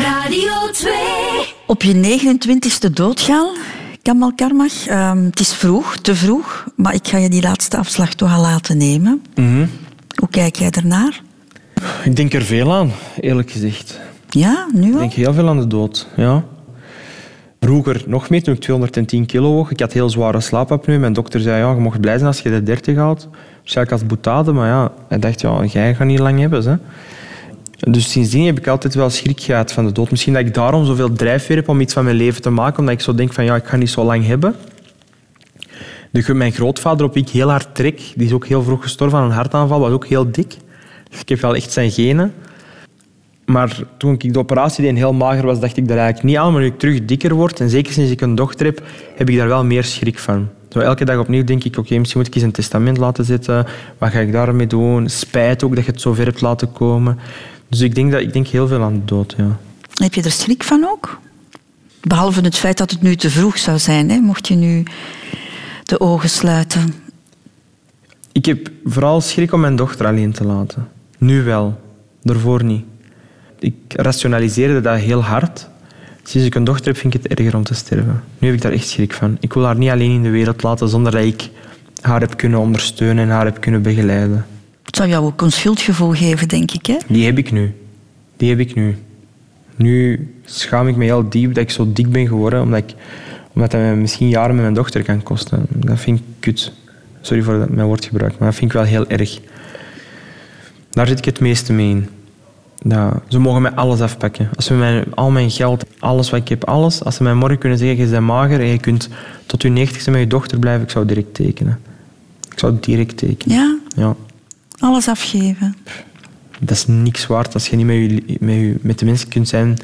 Radio 2. Op je 29ste doodgaan, Kamal Karmach. Ehm, het is vroeg, te vroeg, maar ik ga je die laatste afslag toch al laten nemen. Mhm. Hoe kijk jij ernaar? Ik denk er veel aan, eerlijk gezegd. Ja, nu Ik al? denk heel veel aan de dood. Ja. Vroeger nog meer, toen ik 210 kilo woog. Ik had heel zware slaapapneu. Mijn dokter zei, ja, je mocht blij zijn als je de 30 haalt. Waarschijnlijk als boetade, maar ja, hij dacht, ja, jij gaat niet lang hebben. Hè. Dus sindsdien heb ik altijd wel schrik gehad van de dood. Misschien dat ik daarom zoveel drijfveer heb om iets van mijn leven te maken, omdat ik zo denk van, ja, ik ga niet zo lang hebben. De, mijn grootvader, op wie ik heel hard trek, die is ook heel vroeg gestorven aan een hartaanval, was ook heel dik. Dus ik heb wel echt zijn genen. Maar toen ik de operatie deed en heel mager was, dacht ik daar eigenlijk niet aan. Maar nu ik terug dikker word, en zeker sinds ik een dochter heb, heb ik daar wel meer schrik van. Zo elke dag opnieuw denk ik, oké, misschien moet ik eens een testament laten zetten. Wat ga ik daarmee doen? Spijt ook dat je het zo ver hebt laten komen. Dus ik denk, dat, ik denk heel veel aan de dood, ja. Heb je er schrik van ook? Behalve het feit dat het nu te vroeg zou zijn, hè? mocht je nu de ogen sluiten. Ik heb vooral schrik om mijn dochter alleen te laten. Nu wel, daarvoor niet. Ik rationaliseerde dat heel hard. Sinds ik een dochter heb, vind ik het erger om te sterven. Nu heb ik daar echt schrik van. Ik wil haar niet alleen in de wereld laten zonder dat ik haar heb kunnen ondersteunen en haar heb kunnen begeleiden. Het zou jou ook een schuldgevoel geven, denk ik. Hè? Die heb ik nu. Die heb ik nu. Nu schaam ik me heel diep dat ik zo dik ben geworden, omdat, ik, omdat dat misschien jaren met mijn dochter kan kosten. Dat vind ik kut. Sorry voor dat- mijn woordgebruik, maar dat vind ik wel heel erg. Daar zit ik het meeste mee in. Dat, ze mogen mij alles afpakken. Als ze mij, al mijn geld, alles wat ik heb, alles. Als ze mij morgen kunnen zeggen, je bent mager en je kunt tot je negentigste met je dochter blijven, ik zou direct tekenen. Ik zou direct tekenen. Ja, Ja. Alles afgeven. Dat is niks waard als je niet met, je, met, je, met de mensen kunt zijn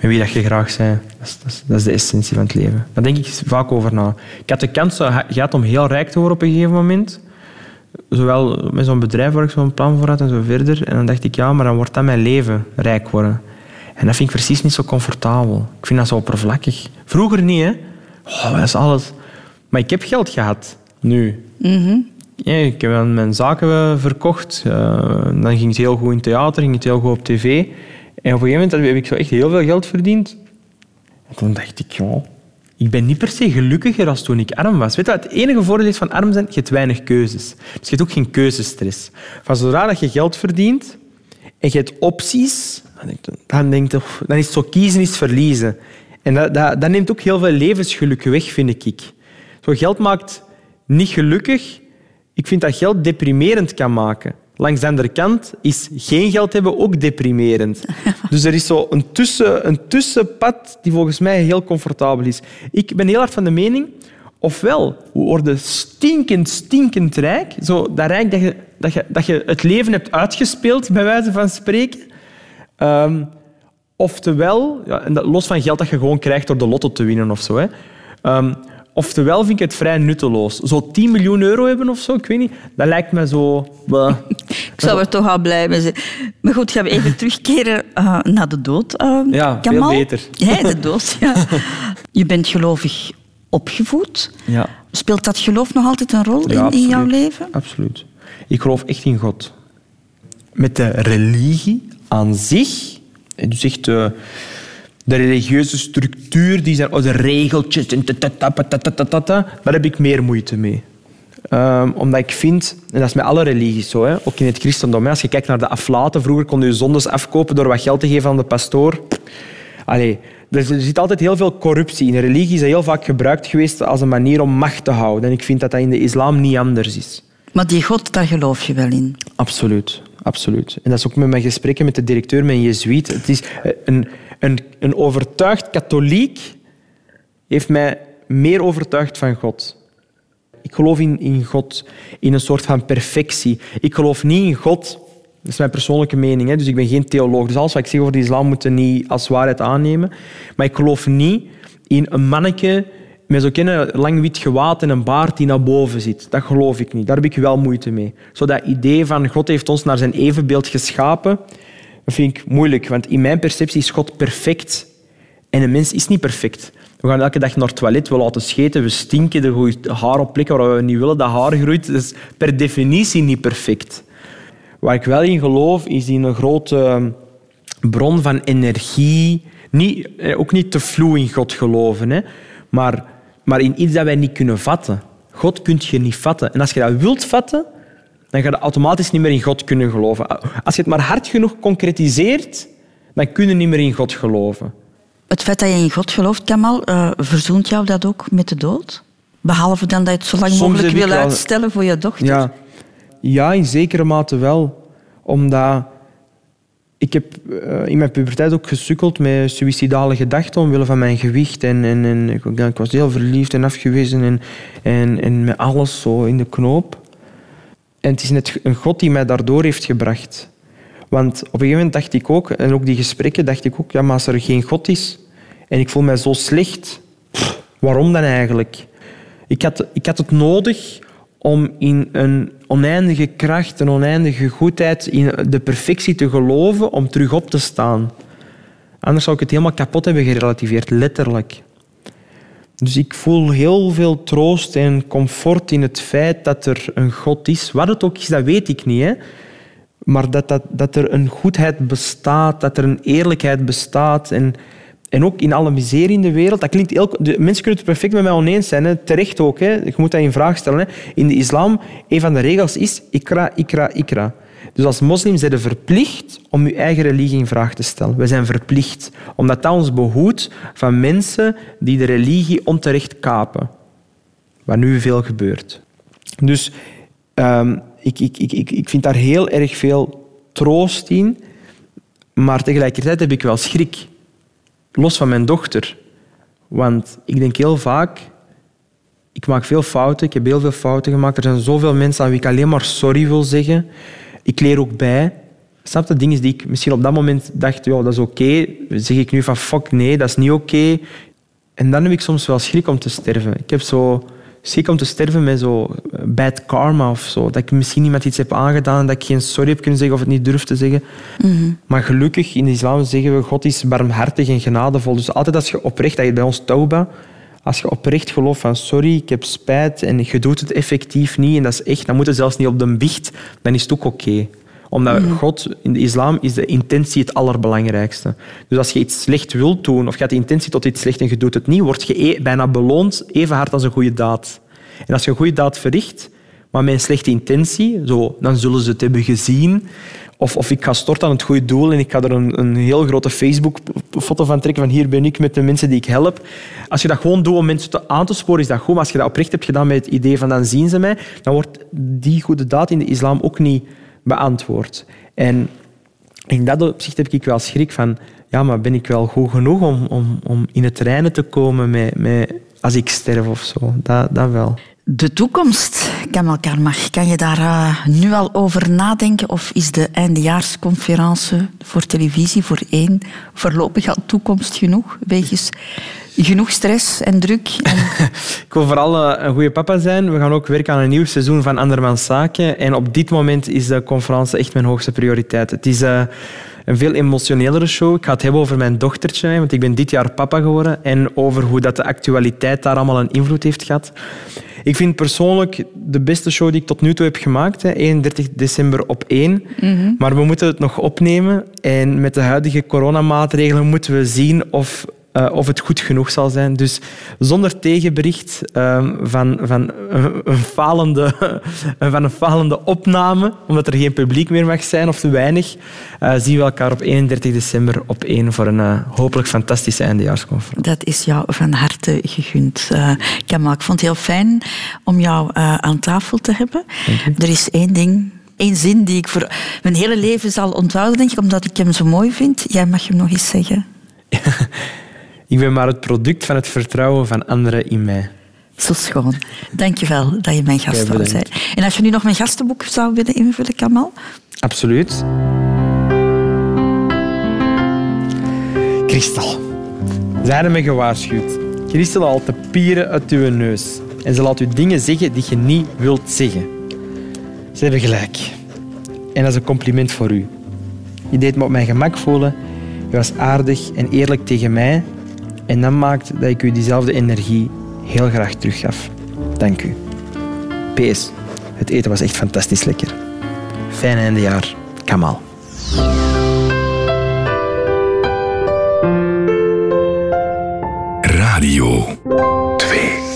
met wie dat je graag bent. Dat is, dat, is, dat is de essentie van het leven. Daar denk ik vaak over na. Ik had de kans gehad om heel rijk te worden op een gegeven moment. Zowel met zo'n bedrijf waar ik zo'n plan voor had en zo verder. En dan dacht ik, ja, maar dan wordt dat mijn leven, rijk worden. En dat vind ik precies niet zo comfortabel. Ik vind dat zo oppervlakkig. Vroeger niet, hè. Oh, dat is alles. Maar ik heb geld gehad. Nu. Ja, ik heb mijn zaken eh, verkocht. Eh, dan ging het heel goed in theater, ging het heel goed op tv. En op een gegeven moment heb ik zo echt heel veel geld verdiend. En toen dacht ik, ja, ik ben niet per se gelukkiger als toen ik arm was. Weet je het enige voordeel is van arm zijn? Je hebt weinig keuzes. Dus je hebt ook geen keuzestress. Van zodra dat je geld verdient en je hebt opties, dan, denk je- dan, is het zo kiezen is verliezen. En dat, dat, dat neemt ook heel veel levensgeluk weg, vind ik. Zo geld maakt niet gelukkig. Ik vind dat geld deprimerend kan maken. Langs de andere kant is geen geld hebben ook deprimerend. Dus er is zo een, tussen, een tussenpad die volgens mij heel comfortabel is. Ik ben heel hard van de mening, ofwel, we worden stinkend, stinkend rijk. Zo dat rijk dat je, dat, je, dat je het leven hebt uitgespeeld, bij wijze van spreken. Ehm, oftewel, ja, en dat, los van geld dat je gewoon krijgt door de lotto te winnen of zo. Hè. Ehm, oftewel vind ik het vrij nutteloos. Zo 10 miljoen euro hebben of zo, ik weet niet. Dat lijkt me zo... Ik zou er toch al blij mee zijn. Maar goed, gaan we even terugkeren eh, naar de dood. eh, Ja, veel beter. Ja, de dood, ja. Je bent gelovig opgevoed. Ja. Speelt dat geloof nog altijd een rol Ja, in, in jouw leven? Absoluut. Ik geloof echt in God. Met de religie aan zich, dus echt de, de religieuze structuur, die zijn, oh, de regeltjes, en daar heb ik meer moeite mee. Ehm, omdat ik vind, en dat is met alle religies zo, hè, ook in het christendom, hè, als je kijkt naar de aflaten, vroeger kon je je zondes afkopen door wat geld te geven aan de pastoor. Allee, er zit altijd heel veel corruptie in. Religie is heel vaak gebruikt geweest als een manier om macht te houden. En ik vind dat dat in de islam niet anders is. Maar die God, daar geloof je wel in. Absoluut, absoluut. En dat is ook met mijn gesprekken met de directeur, mijn jezuïet. Het is eh, een, een, een overtuigd katholiek heeft mij meer overtuigd van God. Ik geloof in, in God, in een soort van perfectie. Ik geloof niet in God, dat is mijn persoonlijke mening, dus ik ben geen theoloog. Dus alles wat ik zeg over de islam moet je niet als waarheid aannemen. Maar ik geloof niet in een manneke met zo'n lang wit gewaad en een baard die naar boven zit. Dat geloof ik niet. Daar heb ik wel moeite mee. Zo dat idee van God heeft ons naar zijn evenbeeld geschapen, dat vind ik moeilijk. Want in mijn perceptie is God perfect. En een mens is niet perfect. We gaan elke dag naar het toilet, we laten scheten, we stinken, er groeit haar op plekken waar we niet willen dat haar groeit. Dat is per definitie niet perfect. Waar ik wel in geloof, is in een grote ehm, bron van energie. Niet, eh, ook niet te vloe in God geloven, hè. Maar, maar in iets dat wij niet kunnen vatten. God kun je niet vatten. En als je dat wilt vatten, dan ga je automatisch niet meer in God kunnen geloven. Als je het maar hard genoeg concretiseert, dan kun je niet meer in God geloven. Het feit dat je in God gelooft, Kamal, eh, verzoent jou dat ook met de dood? Behalve dan dat je het zo lang Soms mogelijk wil wel- uitstellen voor je dochter. Ja, ja in zekere mate wel. Omdat ik heb eh, in mijn puberteit ook gesukkeld met suïcidale gedachten omwille van mijn gewicht. En, en, en ik was heel verliefd en afgewezen en, en, en met alles zo in de knoop. En het is net een God die mij daardoor heeft gebracht. Want op een gegeven moment dacht ik ook, en ook die gesprekken, dacht ik ook, ja, maar als er geen God is en ik voel mij zo slecht, waarom dan eigenlijk? Ik had, ik had het nodig om in een oneindige kracht, een oneindige goedheid, in de perfectie te geloven om terug op te staan. Anders zou ik het helemaal kapot hebben gerelativeerd, letterlijk. Dus ik voel heel veel troost en comfort in het feit dat er een God is. Wat het ook is, dat weet ik niet. Hè? Maar dat, dat, dat er een goedheid bestaat, dat er een eerlijkheid bestaat. En, en ook in alle miserie in de wereld. Dat klinkt heel, de mensen kunnen het perfect met mij oneens zijn. Hè? Terecht ook. Hè? Je moet dat in vraag stellen. Hè? In de islam, een van de regels is ikra, ikra, ikra. Dus als moslim zijn we verplicht om je eigen religie in vraag te stellen. We zijn verplicht. Omdat dat ons behoedt van mensen die de religie onterecht kapen. Wat nu veel gebeurt. Dus ehm, ik, ik, ik, ik vind daar heel erg veel troost in. Maar tegelijkertijd heb ik wel schrik. Los van mijn dochter. Want ik denk heel vaak... Ik maak veel fouten. Ik heb heel veel fouten gemaakt. Er zijn zoveel mensen aan wie ik alleen maar sorry wil zeggen. Ik leer ook bij. Snap je? Dingen die ik misschien op dat moment dacht, ja, dat is oké. Zeg ik nu van, fuck, nee, dat is niet oké. En dan heb ik soms wel schrik om te sterven. Ik heb zo schrik om te sterven met zo bad karma of zo. Dat ik misschien iemand iets heb aangedaan, dat ik geen sorry heb kunnen zeggen of het niet durf te zeggen. Maar gelukkig, in de islam zeggen we, God is barmhartig en genadevol. Dus altijd als je oprecht, dat je bij ons tauba, als je oprecht gelooft van sorry, ik heb spijt en je doet het effectief niet, en dat is echt, dan moet het zelfs niet op de biecht, dan is het ook oké. Omdat God, in de islam, is de intentie het allerbelangrijkste. Dus als je iets slecht wilt doen, of je hebt de intentie tot iets slecht en je doet het niet, word je e- bijna beloond even hard als een goede daad. En als je een goede daad verricht, maar met een slechte intentie, zo, dan zullen ze het hebben gezien. Of, of ik ga storten aan het goede doel en ik ga er een, een heel grote Facebook-foto van trekken van hier ben ik met de mensen die ik help. Als je dat gewoon doet om mensen te, aan te sporen, is dat goed. Maar als je dat oprecht hebt gedaan met het idee van dan zien ze mij, dan wordt die goede daad in de islam ook niet beantwoord. En in dat opzicht heb ik wel schrik van, ja, maar ben ik wel goed genoeg om, om, om in het reinen te komen met, met, als ik sterf of zo? Dat, dat wel. De toekomst, Kamal Karmach, kan je daar eh, nu al over nadenken? Of is de eindejaarsconferentie voor televisie voor één voorlopig al toekomst genoeg? Wegens genoeg stress en druk? En... Ik wil vooral eh, een goede papa zijn. We gaan ook werken aan een nieuw seizoen van Andermans Zaken. En op dit moment is de conferentie echt mijn hoogste prioriteit. Het is eh, een veel emotionelere show. Ik ga het hebben over mijn dochtertje, want ik ben dit jaar papa geworden. En over hoe dat de actualiteit daar allemaal een invloed heeft gehad. Ik vind persoonlijk de beste show die ik tot nu toe heb gemaakt. Hè, 31 december op 1. Maar we moeten het nog opnemen. En met de huidige coronamaatregelen moeten we zien of, eh, of het goed genoeg zal zijn. Dus zonder tegenbericht ehm, van, van, een, falende, van een falende opname, omdat er geen publiek meer mag zijn of te weinig, eh, zien we elkaar op 31 december op 1 voor een eh, hopelijk fantastische eindejaarsconferentie. Dat is jou van harte gegund. Kamal, ik vond het heel fijn om jou aan tafel te hebben. Er is één ding, één zin die ik voor mijn hele leven zal onthouden, denk ik, omdat ik hem zo mooi vind. Jij mag hem nog eens zeggen. Ik ben maar het product van het vertrouwen van anderen in mij. Zo schoon. Dank je wel dat je mijn gast wou zijn. En als je nu nog mijn gastenboek zou willen invullen, Kamal? Absoluut. Christel. Zij hebben me gewaarschuwd. Christel haalt de pieren uit uw neus. En ze laat u dingen zeggen die je niet wilt zeggen. Ze hebben gelijk. En dat is een compliment voor u. Je deed me op mijn gemak voelen. Je was aardig en eerlijk tegen mij. En dat maakt dat ik u diezelfde energie heel graag teruggaf. Dank u. PS, het eten was echt fantastisch lekker. Fijn eindejaar, Kamal. Radio 2